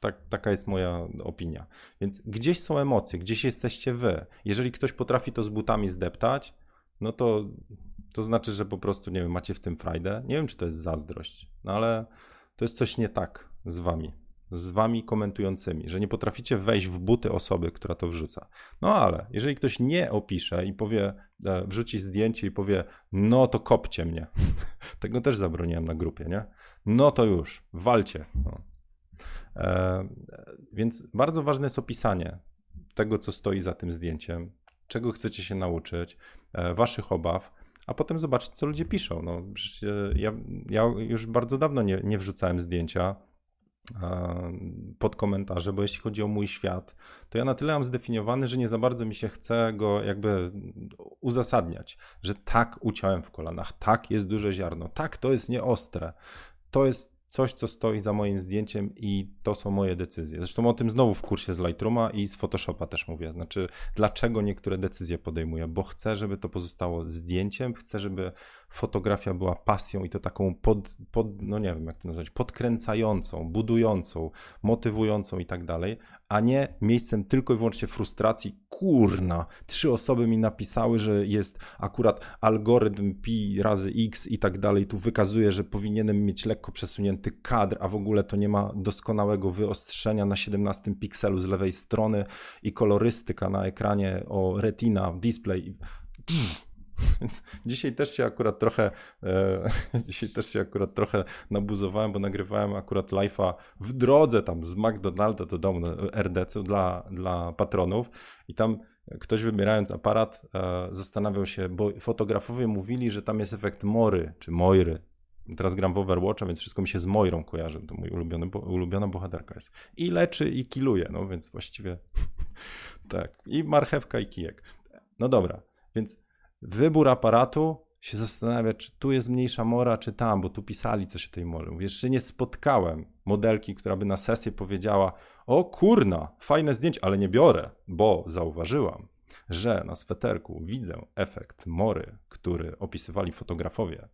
tak, taka jest moja opinia. Więc gdzieś są emocje, gdzieś jesteście wy. Jeżeli ktoś potrafi to z butami zdeptać, no to to znaczy, że po prostu, nie wiem, macie w tym frajdę. Nie wiem, czy to jest zazdrość, no ale to jest coś nie tak z wami, z wami komentującymi, że nie potraficie wejść w buty osoby, która to wrzuca. No ale jeżeli ktoś nie opisze i powie, e, wrzuci zdjęcie i powie, no to kopcie mnie. Tego też zabroniłem na grupie, nie? No to już, walcie. No. E, więc bardzo ważne jest opisanie tego, co stoi za tym zdjęciem, czego chcecie się nauczyć, e, waszych obaw, a potem zobaczyć, co ludzie piszą. No, ja, ja już bardzo dawno nie, nie wrzucałem zdjęcia e, pod komentarze, bo jeśli chodzi o mój świat, to ja na tyle mam zdefiniowany, że nie za bardzo mi się chce go jakby uzasadniać, że tak uciąłem w kolanach, tak jest duże ziarno, tak to jest nieostre, to jest coś, co stoi za moim zdjęciem i to są moje decyzje. Zresztą o tym znowu w kursie z Lightrooma i z Photoshopa też mówię. Znaczy, dlaczego niektóre decyzje podejmuję? Bo chcę, żeby to pozostało zdjęciem, chcę, żeby fotografia była pasją i to taką pod, pod no nie wiem jak to nazwać, podkręcającą, budującą, motywującą i tak dalej, a nie miejscem tylko i wyłącznie frustracji. Kurna, trzy osoby mi napisały, że jest akurat algorytm pi razy x i tak dalej. Tu wykazuje, że powinienem mieć lekko przesunięty kadr, a w ogóle to nie ma doskonałego wyostrzenia na 17 pikselu z lewej strony i kolorystyka na ekranie o retina, display. Pff Więc dzisiaj też się akurat trochę, e, dzisiaj też się akurat trochę nabuzowałem, bo nagrywałem akurat live'a w drodze tam z McDonalda do domu RDC dla, dla patronów i tam ktoś wybierając aparat e, zastanawiał się, bo fotografowie mówili, że tam jest efekt Mory czy Moiry. Teraz gram w Overwatcha, więc wszystko mi się z Moirą kojarzy. To mój ulubiony, ulubiona bohaterka jest. I leczy, i kiluje, no więc właściwie tak. I marchewka, i kijek. No dobra, więc wybór aparatu się zastanawia, czy tu jest mniejsza mora, czy tam, bo tu pisali coś o tej morze. Jeszcze nie spotkałem modelki, która by na sesję powiedziała: O kurna, fajne zdjęcie, ale nie biorę, bo zauważyłam, że na sweterku widzę efekt mory, który opisywali fotografowie.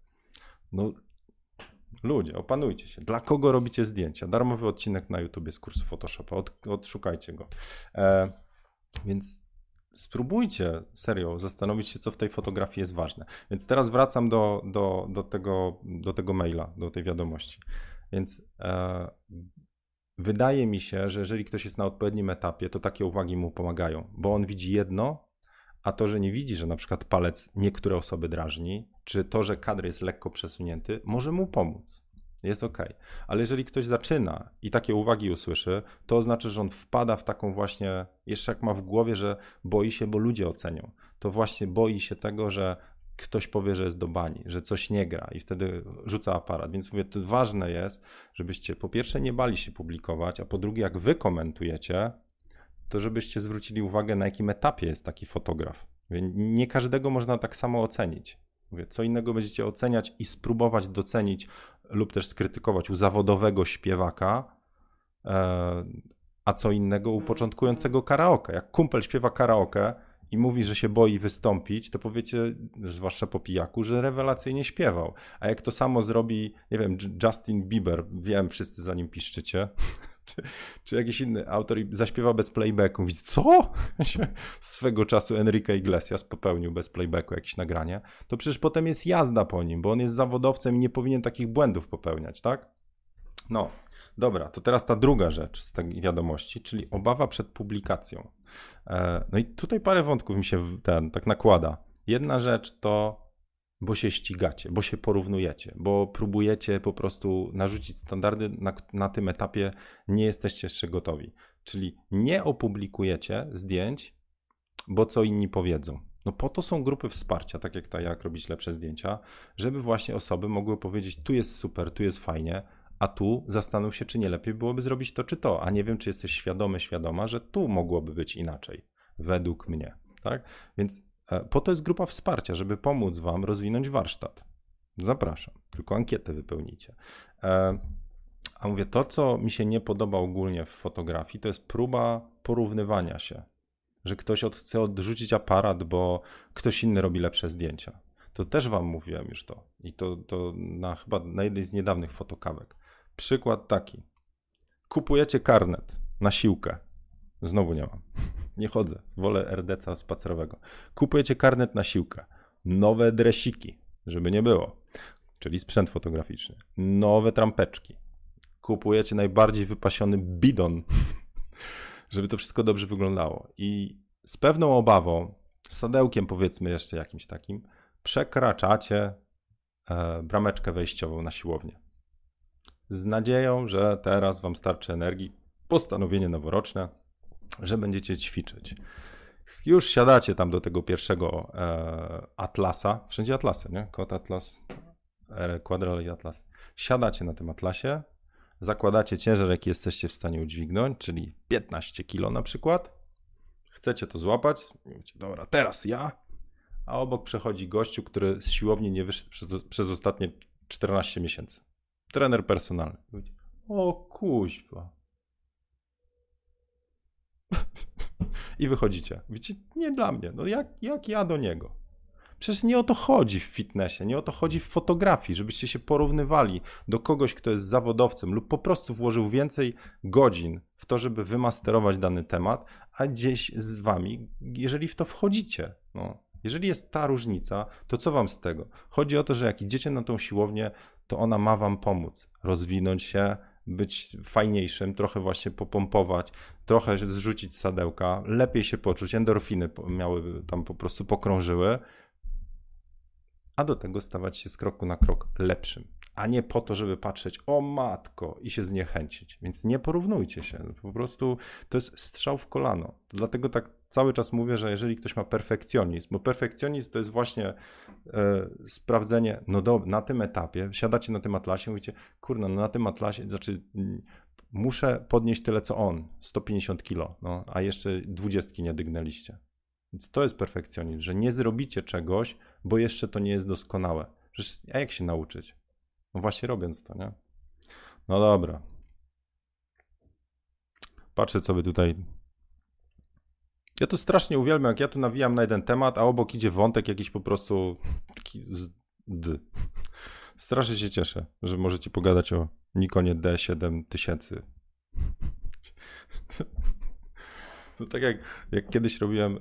No, ludzie, opanujcie się. Dla kogo robicie zdjęcia? Darmowy odcinek na YouTube z kursu Photoshopa, Od, odszukajcie go. E, więc spróbujcie serio zastanowić się, co w tej fotografii jest ważne. Więc teraz wracam do, do, do, tego, do tego maila, do tej wiadomości. Więc e, wydaje mi się, że jeżeli ktoś jest na odpowiednim etapie, to takie uwagi mu pomagają, bo on widzi jedno, a to, że nie widzi, że na przykład palec niektóre osoby drażni, czy to, że kadr jest lekko przesunięty, może mu pomóc jest ok. Ale jeżeli ktoś zaczyna i takie uwagi usłyszy, to oznacza, że on wpada w taką właśnie, jeszcze jak ma w głowie, że boi się, bo ludzie ocenią. To właśnie boi się tego, że ktoś powie, że jest do bani, że coś nie gra i wtedy rzuca aparat. Więc mówię, to ważne jest, żebyście po pierwsze nie bali się publikować, a po drugie, jak wy komentujecie, to żebyście zwrócili uwagę, na jakim etapie jest taki fotograf. Nie każdego można tak samo ocenić. Mówię, co innego będziecie oceniać i spróbować docenić lub też skrytykować u zawodowego śpiewaka, e, a co innego u początkującego karaoke. Jak kumpel śpiewa karaoke i mówi, że się boi wystąpić, to powiecie, zwłaszcza po pijaku, że rewelacyjnie śpiewał. A jak to samo zrobi, nie wiem, Justin Bieber, wiem, wszyscy za nim piszczycie, czy, czy jakiś inny autor i zaśpiewa bez playbacku. Mówi, co? Swego czasu Enrique Iglesias popełnił bez playbacku jakieś nagranie. To przecież potem jest jazda po nim, bo on jest zawodowcem i nie powinien takich błędów popełniać, tak? No, dobra, to teraz ta druga rzecz z tej wiadomości, czyli obawa przed publikacją. E, no i tutaj parę wątków mi się ten, tak nakłada. Jedna rzecz to bo się ścigacie, bo się porównujecie, bo próbujecie po prostu narzucić standardy, na, na tym etapie nie jesteście jeszcze gotowi. Czyli nie opublikujecie zdjęć, bo co inni powiedzą. No po to są grupy wsparcia, tak jak ta jak robić lepsze zdjęcia, żeby właśnie osoby mogły powiedzieć, tu jest super, tu jest fajnie, a tu zastanów się, czy nie lepiej byłoby zrobić to czy to, a nie wiem, czy jesteś świadomy, świadoma, że tu mogłoby być inaczej, według mnie. Tak? Więc po to jest grupa wsparcia, żeby pomóc Wam rozwinąć warsztat. Zapraszam, tylko ankietę wypełnicie. E, a mówię, to co mi się nie podoba ogólnie w fotografii, to jest próba porównywania się. Że ktoś chce odrzucić aparat, bo ktoś inny robi lepsze zdjęcia. To też wam mówiłem już to. I to, to na chyba na jednej z niedawnych fotokawek. Przykład taki. Kupujecie karnet na siłkę. Znowu nie mam. Nie chodzę. Wolę RDC spacerowego. Kupujecie karnet na siłkę. Nowe dresiki, żeby nie było. Czyli sprzęt fotograficzny. Nowe trampeczki. Kupujecie najbardziej wypasiony bidon, żeby to wszystko dobrze wyglądało. I z pewną obawą, z sadełkiem powiedzmy jeszcze jakimś takim, przekraczacie e, brameczkę wejściową na siłownię z nadzieją, że teraz Wam starczy energii, postanowienie noworoczne, że będziecie ćwiczyć. Już siadacie tam do tego pierwszego e, Atlasa, wszędzie Atlasy, nie? Kot Atlas, Quadral i Atlas. Siadacie na tym Atlasie, zakładacie ciężar, jaki jesteście w stanie udźwignąć, czyli 15 kg na przykład. Chcecie to złapać, mówicie, dobra, teraz ja, a obok przechodzi gościu, który z siłowni nie wyszedł przez, przez ostatnie 14 miesięcy. Trener personalny. O kuźwa. I wychodzicie. Wiecie, nie dla mnie. No jak, jak ja do niego? Przecież nie o to chodzi w fitnessie, nie o to chodzi w fotografii, żebyście się porównywali do kogoś, kto jest zawodowcem lub po prostu włożył więcej godzin w to, żeby wymasterować dany temat, a gdzieś z wami, jeżeli w to wchodzicie. No. Jeżeli jest ta różnica, to co wam z tego? Chodzi o to, że jak idziecie na tą siłownię, to ona ma wam pomóc rozwinąć się, być fajniejszym, trochę właśnie popompować, trochę zrzucić sadełka, lepiej się poczuć, endorfiny miały tam po prostu pokrążyły, a do tego stawać się z kroku na krok lepszym, a nie po to, żeby patrzeć o matko i się zniechęcić. Więc nie porównujcie się, po prostu to jest strzał w kolano. Dlatego tak cały czas mówię, że jeżeli ktoś ma perfekcjonizm, bo perfekcjonizm to jest właśnie e, sprawdzenie, no do, na tym etapie, siadacie na tym atlasie, mówicie, kurno, no na tym atlasie, znaczy mm, muszę podnieść tyle co on, 150 kilo, no, a jeszcze 20 nie dygnęliście. Więc to jest perfekcjonizm, że nie zrobicie czegoś, bo jeszcze to nie jest doskonałe. Przecież jak się nauczyć? No właśnie robiąc to, nie? No dobra. Patrzę, by tutaj ja to strasznie uwielbiam, jak ja tu nawijam na jeden temat, a obok idzie wątek jakiś po prostu taki z d. Strasznie się cieszę, że możecie pogadać o Nikonie D7000. To tak jak, jak kiedyś robiłem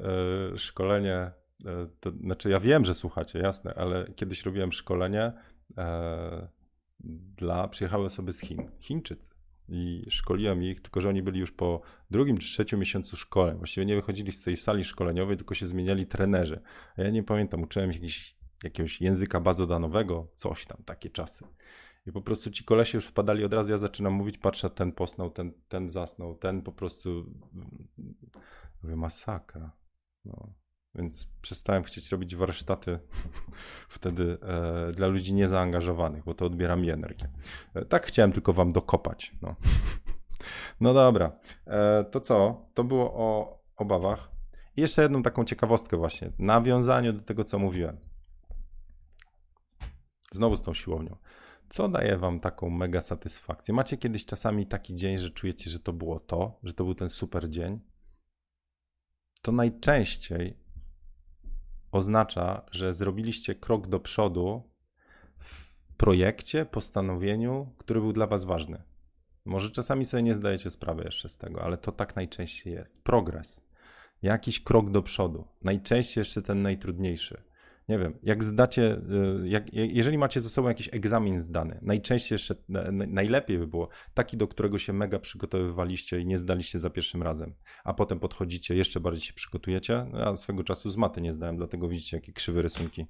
e, szkolenie, e, to znaczy ja wiem, że słuchacie, jasne, ale kiedyś robiłem szkolenie e, dla, przyjechały osoby z Chin, Chińczycy i szkoliłem ich, tylko że oni byli już po drugim czy trzecim miesiącu szkoleń. Właściwie nie wychodzili z tej sali szkoleniowej, tylko się zmieniali trenerzy. A ja nie pamiętam, uczyłem jakiś, jakiegoś języka bazodanowego, coś tam, takie czasy. I po prostu ci kolesie już wpadali od razu, ja zaczynam mówić, patrzę, ten posnął, ten, ten zasnął, ten po prostu... Mówię, masakra. No. Więc przestałem chcieć robić warsztaty wtedy e, dla ludzi niezaangażowanych, bo to odbiera mi energię. E, tak chciałem tylko wam dokopać. No, no dobra. E, to co? To było o obawach. I jeszcze jedną taką ciekawostkę właśnie. Nawiązaniu do tego, co mówiłem. Znowu z tą siłownią. Co daje wam taką mega satysfakcję? Macie kiedyś czasami taki dzień, że czujecie, że to było to, że to był ten super dzień? To najczęściej oznacza, że zrobiliście krok do przodu w projekcie, postanowieniu, który był dla Was ważny. Może czasami sobie nie zdajecie sprawy jeszcze z tego, ale to tak najczęściej jest. Progres. Jakiś krok do przodu. Najczęściej jeszcze ten najtrudniejszy nie wiem, jak zdacie, y, jak, jeżeli macie ze sobą jakiś egzamin zdany, najczęściej jeszcze, najlepiej by było taki, do którego się mega przygotowywaliście i nie zdaliście za pierwszym razem, a potem podchodzicie, jeszcze bardziej się przygotujecie. Ja swego czasu z maty nie zdałem, dlatego widzicie, jakie krzywe rysunki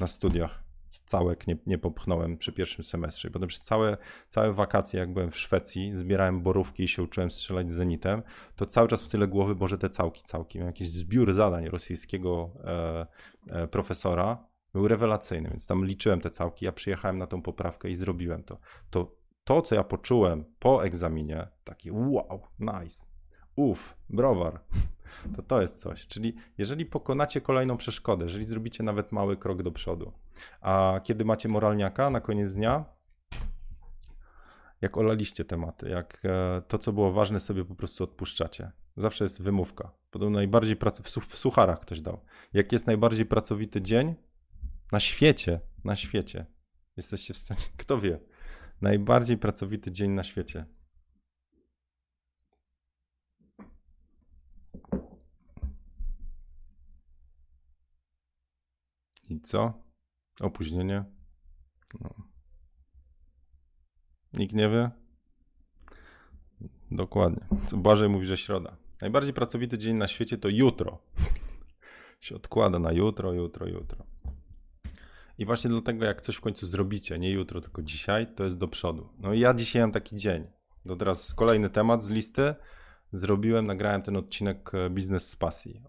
na studiach. Z całek nie, nie popchnąłem przy pierwszym semestrze. I potem przez całe, całe wakacje, jak byłem w Szwecji, zbierałem borówki i się uczyłem strzelać z zenitem, to cały czas w tyle głowy, boże, te całki, całki. Miałem jakiś zbiór zadań rosyjskiego e, e, profesora, był rewelacyjny, więc tam liczyłem te całki, ja przyjechałem na tą poprawkę i zrobiłem to. To, to co ja poczułem po egzaminie, taki wow, nice, uff, browar, to to jest coś. Czyli jeżeli pokonacie kolejną przeszkodę, jeżeli zrobicie nawet mały krok do przodu, a kiedy macie moralniaka na koniec dnia, jak olaliście tematy, jak e, to, co było ważne, sobie po prostu odpuszczacie. Zawsze jest wymówka. Podobno najbardziej prac... w sucharach ktoś dał. Jak jest najbardziej pracowity dzień na świecie, na świecie. Jesteście w stanie, kto wie, najbardziej pracowity dzień na świecie. I co? Opóźnienie? No. Nikt nie wie? Dokładnie. Błażej mówi, że środa. Najbardziej pracowity dzień na świecie to jutro. się odkłada na jutro, jutro, jutro. I właśnie dlatego, jak coś w końcu zrobicie, nie jutro, tylko dzisiaj, to jest do przodu. No i ja dzisiaj mam taki dzień. To teraz kolejny temat z listy zrobiłem, nagrałem ten odcinek e, Biznes z Pasji,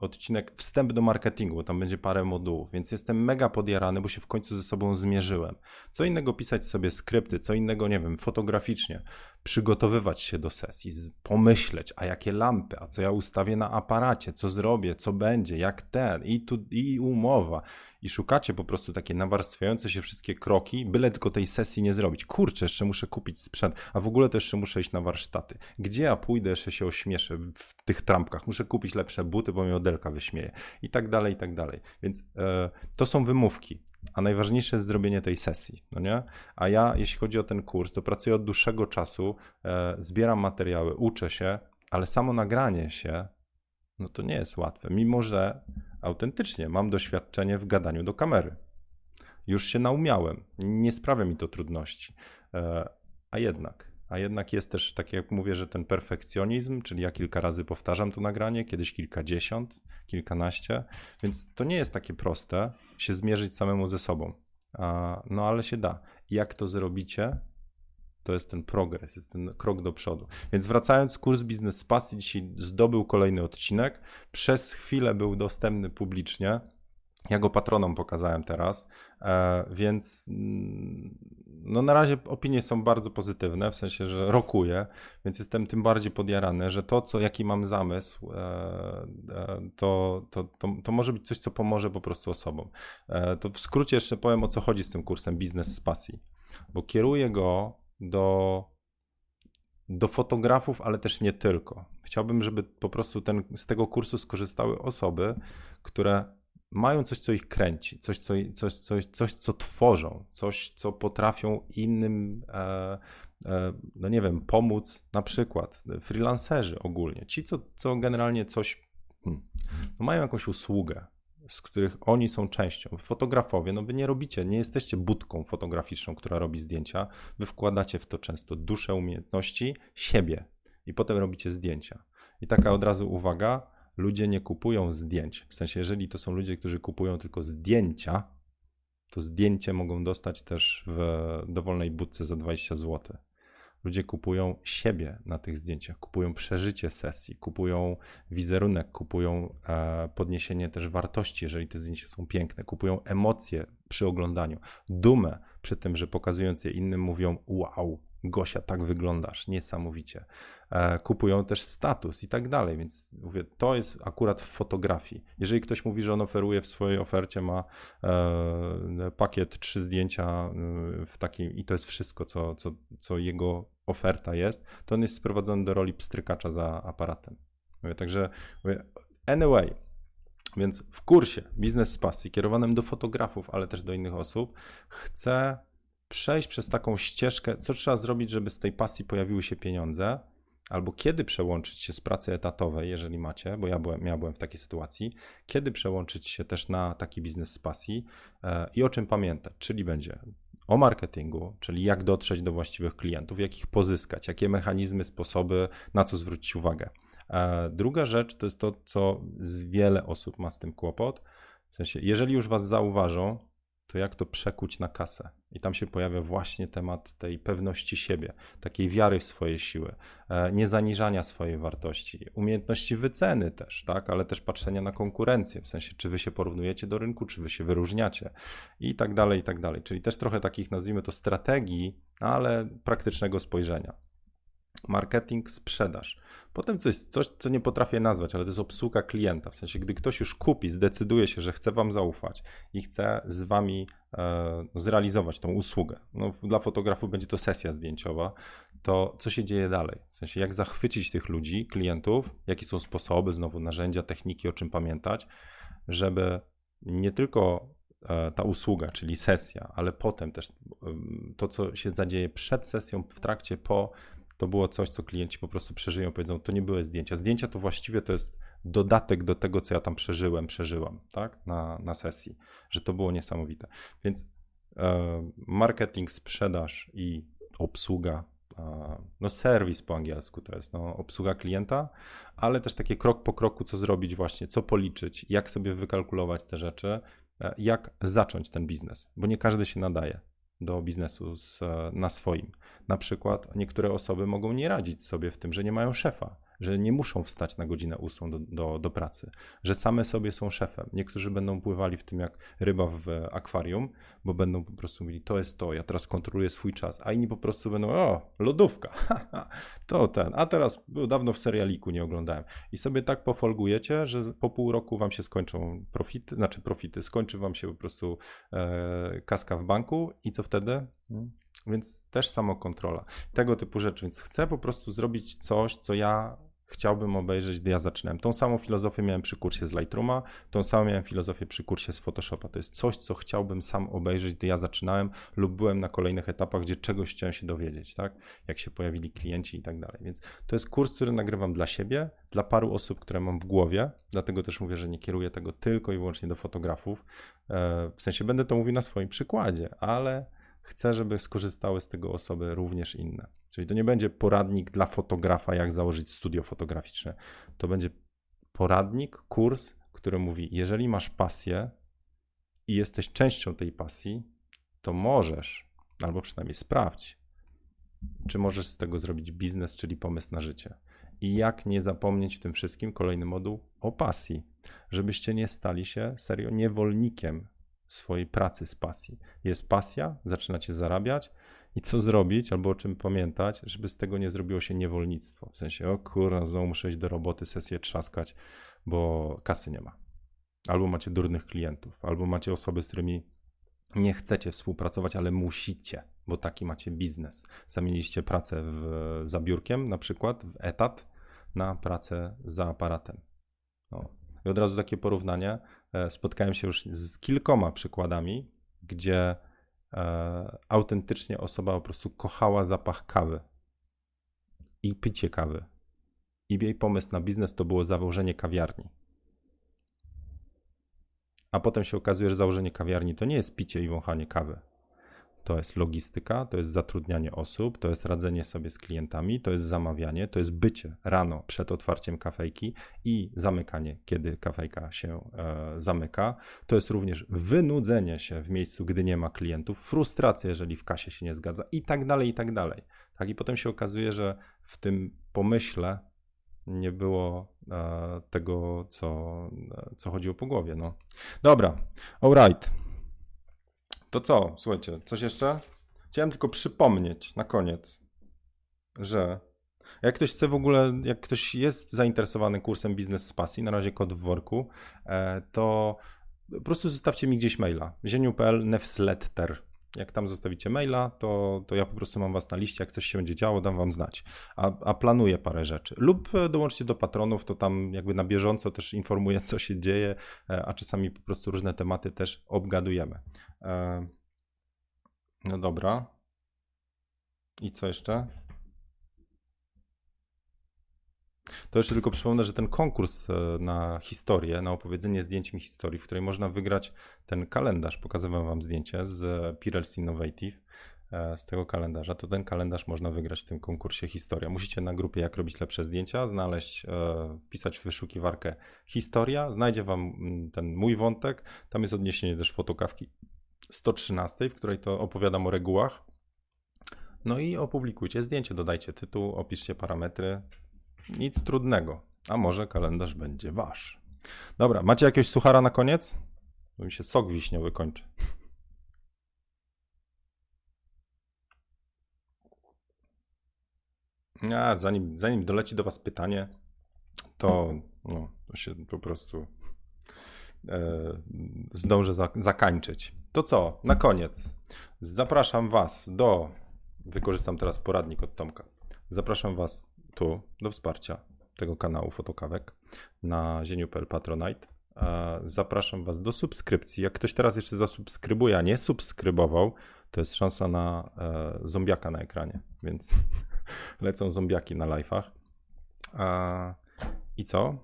odcinek, wstęp do marketingu, bo tam będzie parę modułów, więc jestem mega podjarany, bo się w końcu ze sobą zmierzyłem. Co innego pisać sobie skrypty, co innego, nie wiem, fotograficznie, przygotowywać się do sesji, pomyśleć, a jakie lampy, a co ja ustawię na aparacie, co zrobię, co będzie, jak ten, i tu, i umowa, i szukacie po prostu takie nawarstwiające się wszystkie kroki, byle tylko tej sesji nie zrobić. Kurczę, jeszcze muszę kupić sprzęt, a w ogóle też jeszcze muszę iść na warsztaty. Gdzie ja pójdę, jeszcze się ośmieszę w tych trampkach. Muszę kupić lepsze buty, bo mnie odelka wyśmieje. I tak dalej, i tak dalej. Więc e, to są wymówki, a najważniejsze jest zrobienie tej sesji, no nie? A ja, jeśli chodzi o ten kurs, to pracuję od dłuższego czasu, e, zbieram materiały, uczę się, ale samo nagranie się, no to nie jest łatwe, mimo że autentycznie mam doświadczenie w gadaniu do kamery. Już się naumiałem, nie sprawia mi to trudności. E, a jednak, a jednak jest też, tak jak mówię, że ten perfekcjonizm, czyli ja kilka razy powtarzam to nagranie, kiedyś kilkadziesiąt, kilkanaście, więc to nie jest takie proste się zmierzyć samemu ze sobą. No ale się da. Jak to zrobicie, to jest ten progres, jest ten krok do przodu. Więc wracając, kurs Biznes z dzisiaj zdobył kolejny odcinek. Przez chwilę był dostępny publicznie. Ja go patronom pokazałem teraz, e, więc mm, no na razie opinie są bardzo pozytywne, w sensie, że rokuje, więc jestem tym bardziej podjarany, że to, co, jaki mam zamysł, e, e, to, to, to, to może być coś, co pomoże po prostu osobom. To w skrócie jeszcze powiem, o co chodzi z tym kursem Biznes z Pasji, bo kieruję go do, do fotografów, ale też nie tylko. Chciałbym, żeby po prostu ten, z tego kursu skorzystały osoby, które mają coś, co ich kręci, coś, co, coś, coś, coś co tworzą, coś, co potrafią innym, e, e, no nie wiem, pomóc, na przykład freelancerzy ogólnie, ci, co, co generalnie coś, hmm, no mają jakąś usługę, z których oni są częścią. Fotografowie, no wy nie robicie, nie jesteście budką fotograficzną, która robi zdjęcia. Wy wkładacie w to często duszę, umiejętności, siebie i potem robicie zdjęcia. I taka od razu uwaga, ludzie nie kupują zdjęć. W sensie, jeżeli to są ludzie, którzy kupują tylko zdjęcia, to zdjęcie mogą dostać też w dowolnej budce za 20 zł. Ludzie kupują siebie na tych zdjęciach, kupują przeżycie sesji, kupują wizerunek, kupują e, podniesienie też wartości, jeżeli te zdjęcia są piękne, kupują emocje przy oglądaniu, dumę przy tym, że pokazując je innym mówią: Wow, Gosia, tak wyglądasz, niesamowicie. E, kupują też status i tak dalej, więc mówię, to jest akurat w fotografii. Jeżeli ktoś mówi, że on oferuje w swojej ofercie, ma e, pakiet trzy zdjęcia e, w takim i to jest wszystko, co, co, co jego oferta jest, to on jest sprowadzony do roli pstrykacza za aparatem. Mówię, także mówię, anyway, więc w kursie Biznes z Pasji, kierowanym do fotografów, ale też do innych osób, chcę przejść przez taką ścieżkę, co trzeba zrobić, żeby z tej pasji pojawiły się pieniądze, albo kiedy przełączyć się z pracy etatowej, jeżeli macie, bo ja byłem, ja byłem w takiej sytuacji, kiedy przełączyć się też na taki biznes z pasji e, i o czym pamiętać, czyli będzie o marketingu, czyli jak dotrzeć do właściwych klientów, jak ich pozyskać, jakie mechanizmy, sposoby, na co zwrócić uwagę. E, druga rzecz to jest to, co wiele osób ma z tym kłopot. W sensie, jeżeli już was zauważą, to jak to przekuć na kasę? I tam się pojawia właśnie temat tej pewności siebie, takiej wiary w swoje siły, e, niezaniżania swojej wartości, umiejętności wyceny też, tak, ale też patrzenia na konkurencję, w sensie czy wy się porównujecie do rynku, czy wy się wyróżniacie i tak dalej, i tak dalej. Czyli też trochę takich, nazwijmy to, strategii, ale praktycznego spojrzenia. Marketing, sprzedaż. Potem coś, coś, co nie potrafię nazwać, ale to jest obsługa klienta. W sensie, gdy ktoś już kupi, zdecyduje się, że chce Wam zaufać i chce z Wami e, zrealizować tą usługę. No, dla fotografów będzie to sesja zdjęciowa. To co się dzieje dalej? W sensie, jak zachwycić tych ludzi, klientów, jakie są sposoby, znowu narzędzia, techniki, o czym pamiętać, żeby nie tylko e, ta usługa, czyli sesja, ale potem też to, co się zadzieje przed sesją, w trakcie, po to było coś, co klienci po prostu przeżyją, powiedzą, to nie były zdjęcia. Zdjęcia to właściwie to jest dodatek do tego, co ja tam przeżyłem, przeżyłam, tak, na, na sesji, że to było niesamowite. Więc e, marketing, sprzedaż i obsługa, e, no serwis po angielsku to jest, no obsługa klienta, ale też takie krok po kroku, co zrobić właśnie, co policzyć, jak sobie wykalkulować te rzeczy, e, jak zacząć ten biznes, bo nie każdy się nadaje do biznesu z, na swoim. Na przykład niektóre osoby mogą nie radzić sobie w tym, że nie mają szefa, że nie muszą wstać na godzinę ósmą do, do, do, pracy, że same sobie są szefem. Niektórzy będą pływali w tym jak ryba w akwarium, bo będą po prostu mówili, to jest to, ja teraz kontroluję swój czas, a inni po prostu będą, o, lodówka, to ten, a teraz dawno w serialiku nie oglądałem. I sobie tak pofolgujecie, że po pół roku wam się skończą profity, znaczy profity, skończy wam się po prostu e, kaska w banku i co wtedy? Hmm. Więc też samokontrola. Tego typu rzeczy. Więc chcę po prostu zrobić coś, co ja chciałbym obejrzeć, gdy ja zaczynałem. Tą samą filozofię miałem przy kursie z Lightrooma, tą samą miałem filozofię przy kursie z Photoshopa. To jest coś, co chciałbym sam obejrzeć, gdy ja zaczynałem lub byłem na kolejnych etapach, gdzie czegoś chciałem się dowiedzieć, tak? Jak się pojawili klienci i tak dalej. Więc to jest kurs, który nagrywam dla siebie, dla paru osób, które mam w głowie, dlatego też mówię, że nie kieruję tego tylko i wyłącznie do fotografów. E, w sensie będę to mówił na swoim przykładzie, ale chcę, żeby skorzystały z tego osoby również inne. Czyli to nie będzie poradnik dla fotografa, jak założyć studio fotograficzne. To będzie poradnik, kurs, który mówi: jeżeli masz pasję i jesteś częścią tej pasji, to możesz, albo przynajmniej sprawdź, czy możesz z tego zrobić biznes, czyli pomysł na życie. I jak nie zapomnieć w tym wszystkim, kolejny moduł o pasji, żebyście nie stali się serio niewolnikiem swojej pracy z pasji. Jest pasja, zaczynacie zarabiać i co zrobić, albo o czym pamiętać, żeby z tego nie zrobiło się niewolnictwo. W sensie, o kurwa, znowu muszę iść do roboty, sesję trzaskać, bo kasy nie ma. Albo macie durnych klientów, albo macie osoby, z którymi nie chcecie współpracować, ale musicie, bo taki macie biznes. Zamieniliście pracę w, za biurkiem, na przykład w etat, na pracę za aparatem. No. I od razu takie porównanie. E, spotkałem się już z kilkoma przykładami, gdzie e, autentycznie osoba po prostu kochała zapach kawy i picie kawy. I jej pomysł na biznes to było założenie kawiarni. A potem się okazuje, że założenie kawiarni to nie jest picie i wąchanie kawy to jest logistyka, to jest zatrudnianie osób, to jest radzenie sobie z klientami, to jest zamawianie, to jest bycie rano przed otwarciem kafejki i zamykanie, kiedy kafejka się e, zamyka. To jest również wynudzenie się w miejscu, gdy nie ma klientów, frustracja, jeżeli w kasie się nie zgadza i tak dalej, i tak dalej. Tak, i potem się okazuje, że w tym pomyśle nie było e, tego, co, e, co chodziło po głowie. No. Dobra, alright. To co? Słuchajcie, coś jeszcze? Chciałem tylko przypomnieć na koniec, że jak ktoś chce w ogóle, jak ktoś jest zainteresowany kursem Biznes z Pasji, na razie kod w worku, e, to po prostu zostawcie mi gdzieś maila. zieniu.pl newsletter. Jak tam zostawicie maila, to, to ja po prostu mam was na liście. Jak coś się będzie działo, dam wam znać. A, a planuję parę rzeczy. Lub e, dołączcie do patronów, to tam jakby na bieżąco też informuję, co się dzieje, e, a czasami po prostu różne tematy też obgadujemy. E, no dobra. I co jeszcze? To jeszcze tylko przypomnę, że ten konkurs e, na historię, na opowiedzenie zdjęć mi historii, w której można wygrać ten kalendarz, pokazywałem wam zdjęcie z Pirelli Innovative, e, z tego kalendarza, to ten kalendarz można wygrać w tym konkursie historia. Musicie na grupie jak robić lepsze zdjęcia, znaleźć, wpisać w wyszukiwarkę historia, znajdzie wam mm, ten mój wątek, tam jest odniesienie też fotokawki 113, w której to opowiadam o regułach. No i opublikujcie zdjęcie, dodajcie tytuł, opiszcie parametry. Nic trudnego. A może kalendarz będzie wasz. Dobra, macie jakiegoś suchara na koniec? Bo mi się sok wiśniowy kończy. A, zanim, zanim doleci do Was pytanie, to, no, to się po prostu e, zdążę za, zakańczyć. To co, na koniec zapraszam Was do, wykorzystam teraz poradnik od Tomka, zapraszam Was tu do wsparcia tego kanału Fotokawek na zieniu.pl Patronite. E, zapraszam Was do subskrypcji. Jak ktoś teraz jeszcze zasubskrybuje, a nie subskrybował, to jest szansa na e, zombiaka na ekranie, więc lecą zombiaki na live'ach. I co?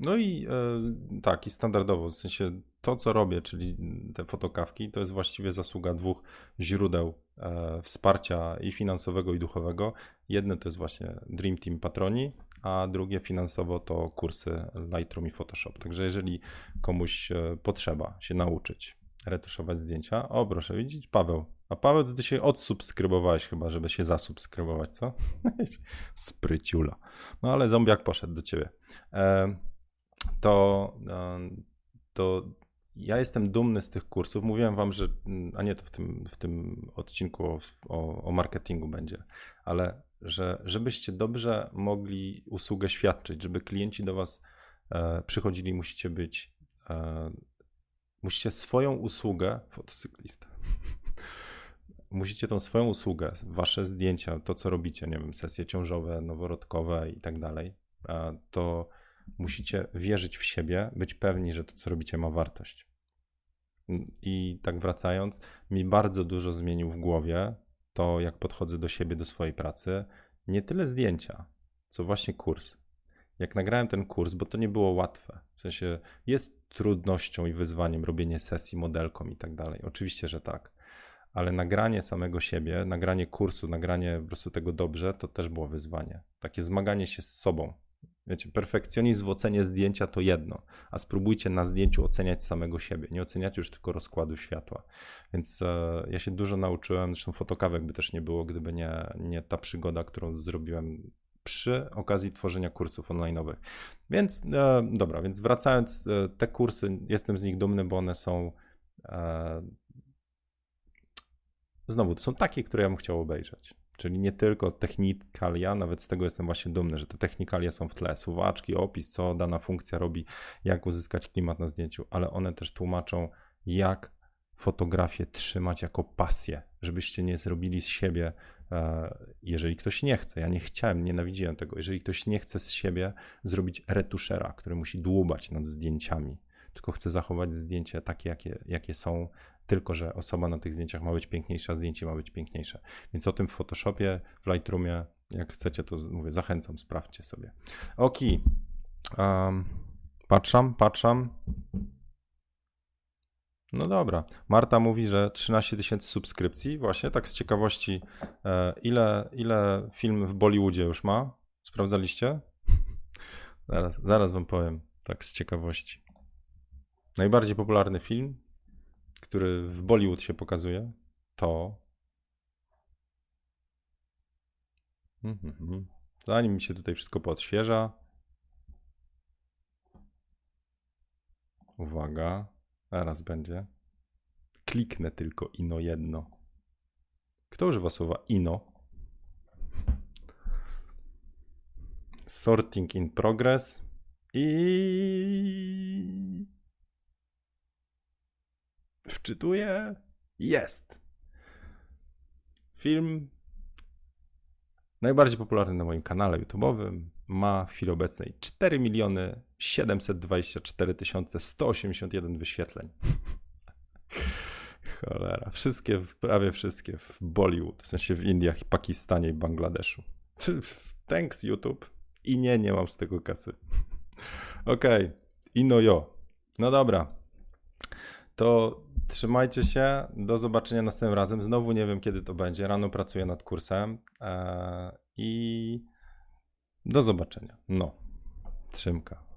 No i e, tak, i standardowo, w sensie to, co robię, czyli te fotokawki, to jest właściwie zasługa dwóch źródeł e, wsparcia i finansowego, i duchowego. Jedne to jest właśnie Dream Team Patroni, a drugie finansowo to kursy Lightroom i Photoshop. Także jeżeli komuś e, potrzeba się nauczyć retuszować zdjęcia, o proszę widzieć, Paweł. A Paweł, to ty się odsubskrybowałeś chyba, żeby się zasubskrybować, co? Spryciula. No ale zombiak poszedł do ciebie. E, to, to ja jestem dumny z tych kursów. Mówiłem wam, że, a nie to w tym, w tym odcinku o, o, o marketingu będzie, ale że żebyście dobrze mogli usługę świadczyć, żeby klienci do was e, przychodzili, musicie być, e, musicie swoją usługę, fotocyklista, musicie tą swoją usługę, wasze zdjęcia, to co robicie, nie wiem, sesje ciążowe, noworodkowe i tak dalej, e, to musicie wierzyć w siebie, być pewni, że to co robicie ma wartość. I tak wracając, mi bardzo dużo zmienił w głowie to, jak podchodzę do siebie, do swojej pracy. Nie tyle zdjęcia, co właśnie kurs. Jak nagrałem ten kurs, bo to nie było łatwe. W sensie jest trudnością i wyzwaniem robienie sesji modelką i tak dalej. Oczywiście, że tak. Ale nagranie samego siebie, nagranie kursu, nagranie po prostu tego dobrze, to też było wyzwanie. Takie zmaganie się z sobą, Wiecie, perfekcjonizm w ocenie zdjęcia to jedno, a spróbujcie na zdjęciu oceniać samego siebie. Nie oceniacie już tylko rozkładu światła. Więc e, ja się dużo nauczyłem, zresztą fotokawek by też nie było, gdyby nie, nie ta przygoda, którą zrobiłem przy okazji tworzenia kursów online'owych. Więc e, dobra, więc wracając, e, te kursy, jestem z nich dumny, bo one są e, znowu, to są takie, które ja bym chciał obejrzeć. Czyli nie tylko technikalia, nawet z tego jestem właśnie dumny, że te technikalia są w tle, suwaczki, opis, co dana funkcja robi, jak uzyskać klimat na zdjęciu, ale one też tłumaczą, jak fotografię trzymać jako pasję, żebyście nie zrobili z siebie, e, jeżeli ktoś nie chce, ja nie chciałem, nienawidziłem tego, jeżeli ktoś nie chce z siebie zrobić retuszera, który musi dłubać nad zdjęciami, tylko chce zachować zdjęcia takie, jakie, jakie są, tylko że osoba na tych zdjęciach ma być piękniejsza, zdjęcie ma być piękniejsze. Więc o tym w Photoshopie, w Lightroomie, jak chcecie, to mówię, zachęcam, sprawdźcie sobie. Ok. Um, patrzam, patrzam. No dobra. Marta mówi, że 13 tysięcy subskrypcji. Właśnie tak z ciekawości, e, ile, ile film w Bollywoodzie już ma? Sprawdzaliście? Zaraz, zaraz wam powiem, tak z ciekawości. Najbardziej popularny film który w Bollywood się pokazuje, to. Mhm. Zanim mi się tutaj wszystko podświeża. Uwaga, zaraz będzie. Kliknę tylko ino jedno. Kto używa słowa ino? Sorting in progress. I Wczytuję. Jest. Film najbardziej popularny na moim kanale YouTube'owym ma w chwili obecnej 4 miliony 724 181 wyświetleń. Cholera. Wszystkie, prawie wszystkie w Bollywood, w sensie w Indiach, Pakistanie i Bangladeszu. Thanks YouTube. I nie, nie mam z tego kasy. Okej. Okay. Ino jo. No dobra. To Trzymajcie się. Do zobaczenia następnym razem. Znowu nie wiem, kiedy to będzie. Rano pracuję nad kursem. E, I do zobaczenia. No, trzymka.